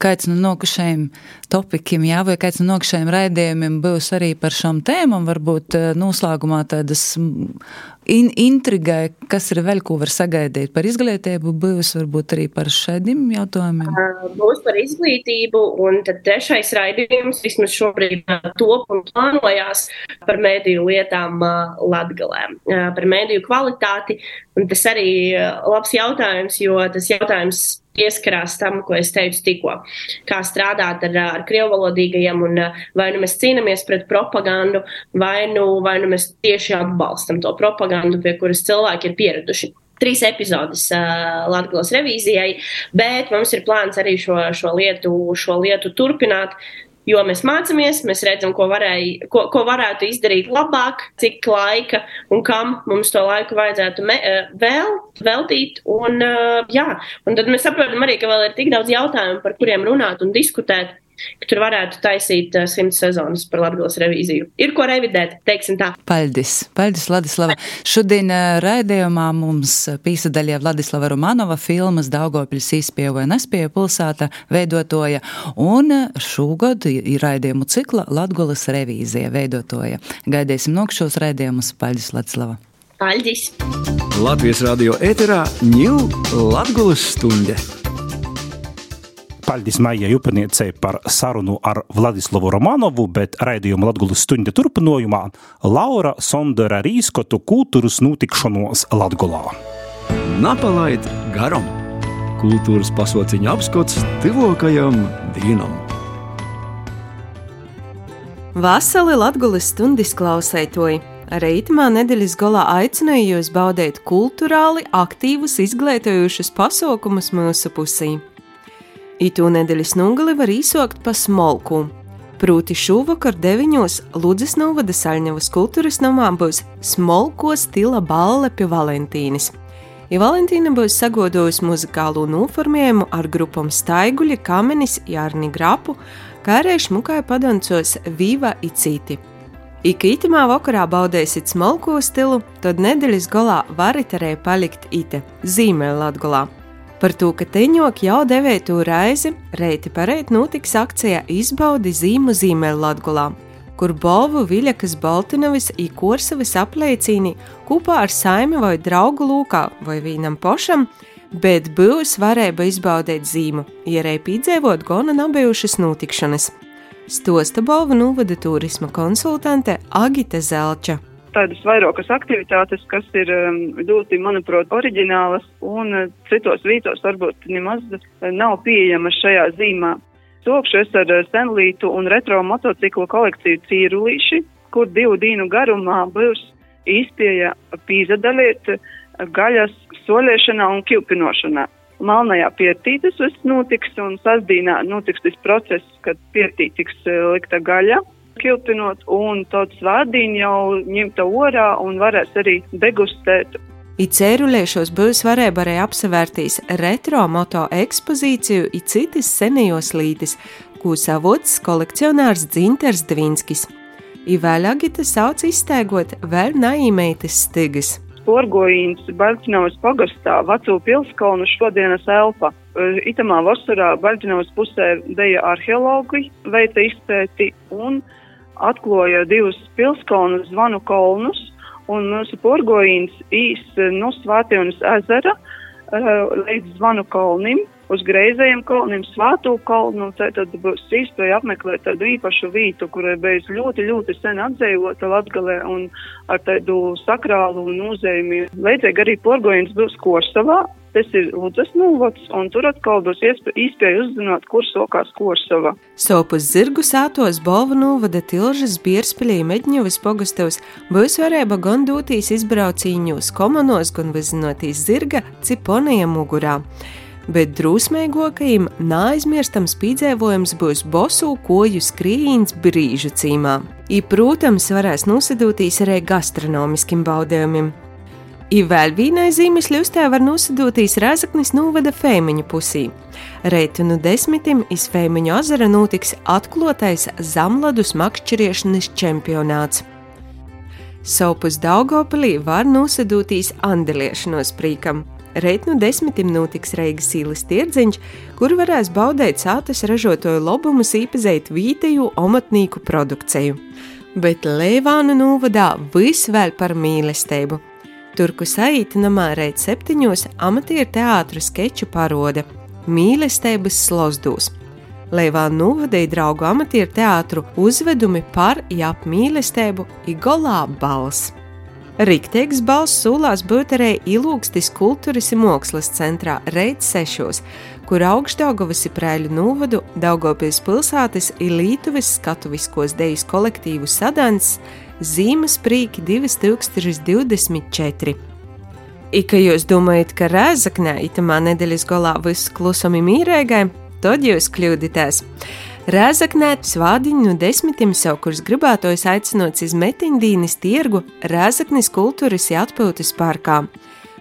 kāds no nokušajiem topikiem, jā, vai kāds no nokušajiem raidījumiem būs arī par šām tēmām, varbūt noslēgumā tādas in, intrigai, kas ir vēl, ko var sagaidīt par izglītību, būs varbūt arī par šādiem jautājumiem?
Būs par izglītību, un tad trešais raidījums vismaz šobrīd top un plānojās par mēdīju lietām Latgalē, par mēdīju kvalitāti, un tas arī labs jautājums, jo tas jautājums pieskarās tam, ko es teicu tikko. Kā strādāt ar, ar krievalodīgajiem, un vai nu mēs cīnāmies pret propagandu, vai nu, vai nu mēs tieši atbalstam to propagandu, pie kuras cilvēki ir pieraduši trīs epizodes uh, Latvijas revīzijai, bet mums ir plāns arī šo, šo, lietu, šo lietu turpināt. Jo mēs mācāmies, mēs redzam, ko, varēja, ko, ko varētu izdarīt labāk, cik laika un kam mums to laiku vajadzētu me, eh, vēl, veltīt. Un, eh, jā, un tad mēs saprotam arī, ka vēl ir tik daudz jautājumu, par kuriem runāt un diskutēt. Ka tur varētu taisīt simts sezonas par Latvijas revīziju. Ir ko revidēt, teiksim tā.
Paldies, paldies Ladislava. Šodien raidījumā mums pīsadaļie Vladislava Romanova filmas Daugopils īspēja vai nespēja pilsēta veidotoja, un šogad ir raidījumu cikla Latgolas revīzija veidotoja. Gaidīsim nokšos raidījumus. Paldies, Ladislava!
Paldies!
Latvijas radio ēterā ņūl Latgolas stunde.
Paldies Maijai Upaniecei par sarunu ar Vladislavu Romanovu, bet raidījuma Latgulas stunde turpinājumā Laura Sondera Rīskotu kultūras notikšanos Latgulā.
Napalaid garam! Kultūras pasauciņa apskats tuvākajam dienam!
Vasali Latgulas stundas klausētoji! Arī itamā nedēļas galā aicināju jūs baudīt kultūrāli aktīvus, izglītojošus pasaukumus mūsu pusī. Itu nedēļas nogali var īsokt pa smolku. Proti šovakar deviņos Ludzes novada Saļņavas kultūras namā būs smolko stila balle pie Valentīnas. Ja Valentīna būs sagodojusi muzikālo noformējumu ar grupām Staiguļa, Kamenis, Jārni Grapu, kā arī šmukai padancos Viva i citi. Ik itamā vakarā baudēsit smalko stilu, tad nedēļas galā varat arī palikt ite zīmēl Latgolā. Par to, ka teņok jau devētu reizi, reiti pareit notiks akcija Izbaudi zīmu zīmē Latgulā, kur Bolvu Viļakas Baltinovas i Korsavas apliecīni kopā ar saimi vai draugu lūkā vai vīnam pošam, bet būs varēja izbaudīt zīmu, ierēja piedzīvot gona nabijušas notikšanas. Stosta Bolva novada turisma konsultante Agita Zelča
tādas vairākas aktivitātes, kas ir um, ļoti, manuprāt, oriģinālas un uh, citos vītos varbūt nemaz uh, nav pieejamas šajā zīmā. Sokšu es ar uh, senlītu un retro motociklu kolekciju cīrulīši, kur divu dienu garumā būs izpieja pīzadaļiet gaļas solēšanā un kilpinošanā. Malnajā piertītes viss notiks un sasdīnā notiks tas process, kad piertī tiks likta gaļa kilpinot, un tāds vārdiņš jau ņemta orā un varēs arī degustēt.
I cēruļiešos būs varēja arī apsevērtīs retro moto ekspozīciju i citas senajos lītis, ko savots kolekcionārs Dzinters Dvinskis. I vēl agita sauc izstēgot vēl naīmeitas stigas.
Porgojīns Baļķinovas pagastā Vacu pilskalnu šodienas elpa. Itamā vasarā Baļķinovas pusē deja arheologi veica izpēti un atklāja divus pilskalnu zvanu kolnus, un mūsu porgojīns īs no Svētienas ezera uh, līdz zvanu kolnim, uz greizējiem kolniem, svāto kolnu, tad būs iespēja apmeklēt tādu īpašu vītu, kurai bijis ļoti, ļoti sen atdzīvota Latgalē un ar tādu sakrālu nozīmi. Līdzīgi arī porgojīns būs Korsavā, Tas ir Lūdzes novads, un tur atkal būs iespēja uzzināt, kur sokās Korsava.
Sopus zirgu sātos Bolva novada tilžas Bierspilī Meģņevas pogastovs būs varēba gan dotīs izbraucīņos komanos, gan vizinotīs zirga ciponajam mugurā. Bet drusmīgākajam neaizmirstams piedzīvojums būs bosu koju skrīņš brīžu cīmā. I, protams, varēs nosadūtīs arī gastronomiskiem baudījumiem. I vēl vienai zīmes ļustē var nosadotīs Rēzaknis novada Fēmiņu pusī. Reitu nu desmitim iz Fēmiņu azara notiks atklotais Zamladus makšķeriešanas čempionāts. Sopus Daugopilī var nosadotīs andeliešanos prīkam. Reit nu desmitim notiks Reigas īles tirdziņš, kur varēs baudēt sātas ražotoju lobumus īpazēt vīteju omatnīku produkciju. Bet Lēvānu novadā viss vēl par mīlestību – Turku saīta namā reiz septiņos amatieru teātru skeču parode Mīlestības slozdūs. Leivā novadīja draugu amatieru teātru uzvedumi par jap mīlestību Igolā balss. Rīkteiks balss sūlās būt arī Ilūgstis kultūras un mākslas centrā Reids sešos, kur augšdaugavas prēļu novadu Daugopils pilsētas ir Lītuves skatuviskos dejas kolektīvu sadans Zīmes prīki 2024. Ika jūs domājat, ka Rēzaknē itamā nedēļas galā viss klusami mīrēgai, tad jūs kļūdītēs. Rēzaknē svādiņu no desmitiem savukārt gribētos aicinots iz Metiņdīnas tirgu Rēzaknis kultūras atpūtas parkā,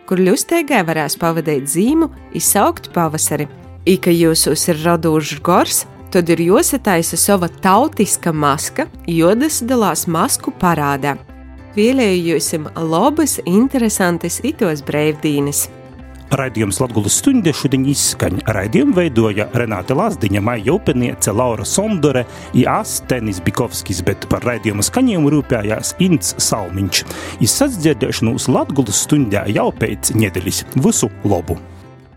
kur ļustēgai varēs pavadīt zīmu, izsaukt pavasari. Ika jūsos ir raduši gors, tad ir jāsataisa sava tautiska maska, jodas dalās masku parādā. Vēlējusim labas, interesantas itos brīvdienas!
Raidījums Latvijas stunde šodien izskaņa. Raidījumu veidoja Renāte Lazdiņa, Maija Upeniece, Laura Sondore, Ijas Tenis Bikovskis, bet par raidījumu skaņojumu rūpējās Ints Salmiņš. Izsadzirdēšanos Latvijas stundē jau pēc nedēļas. Visu labu!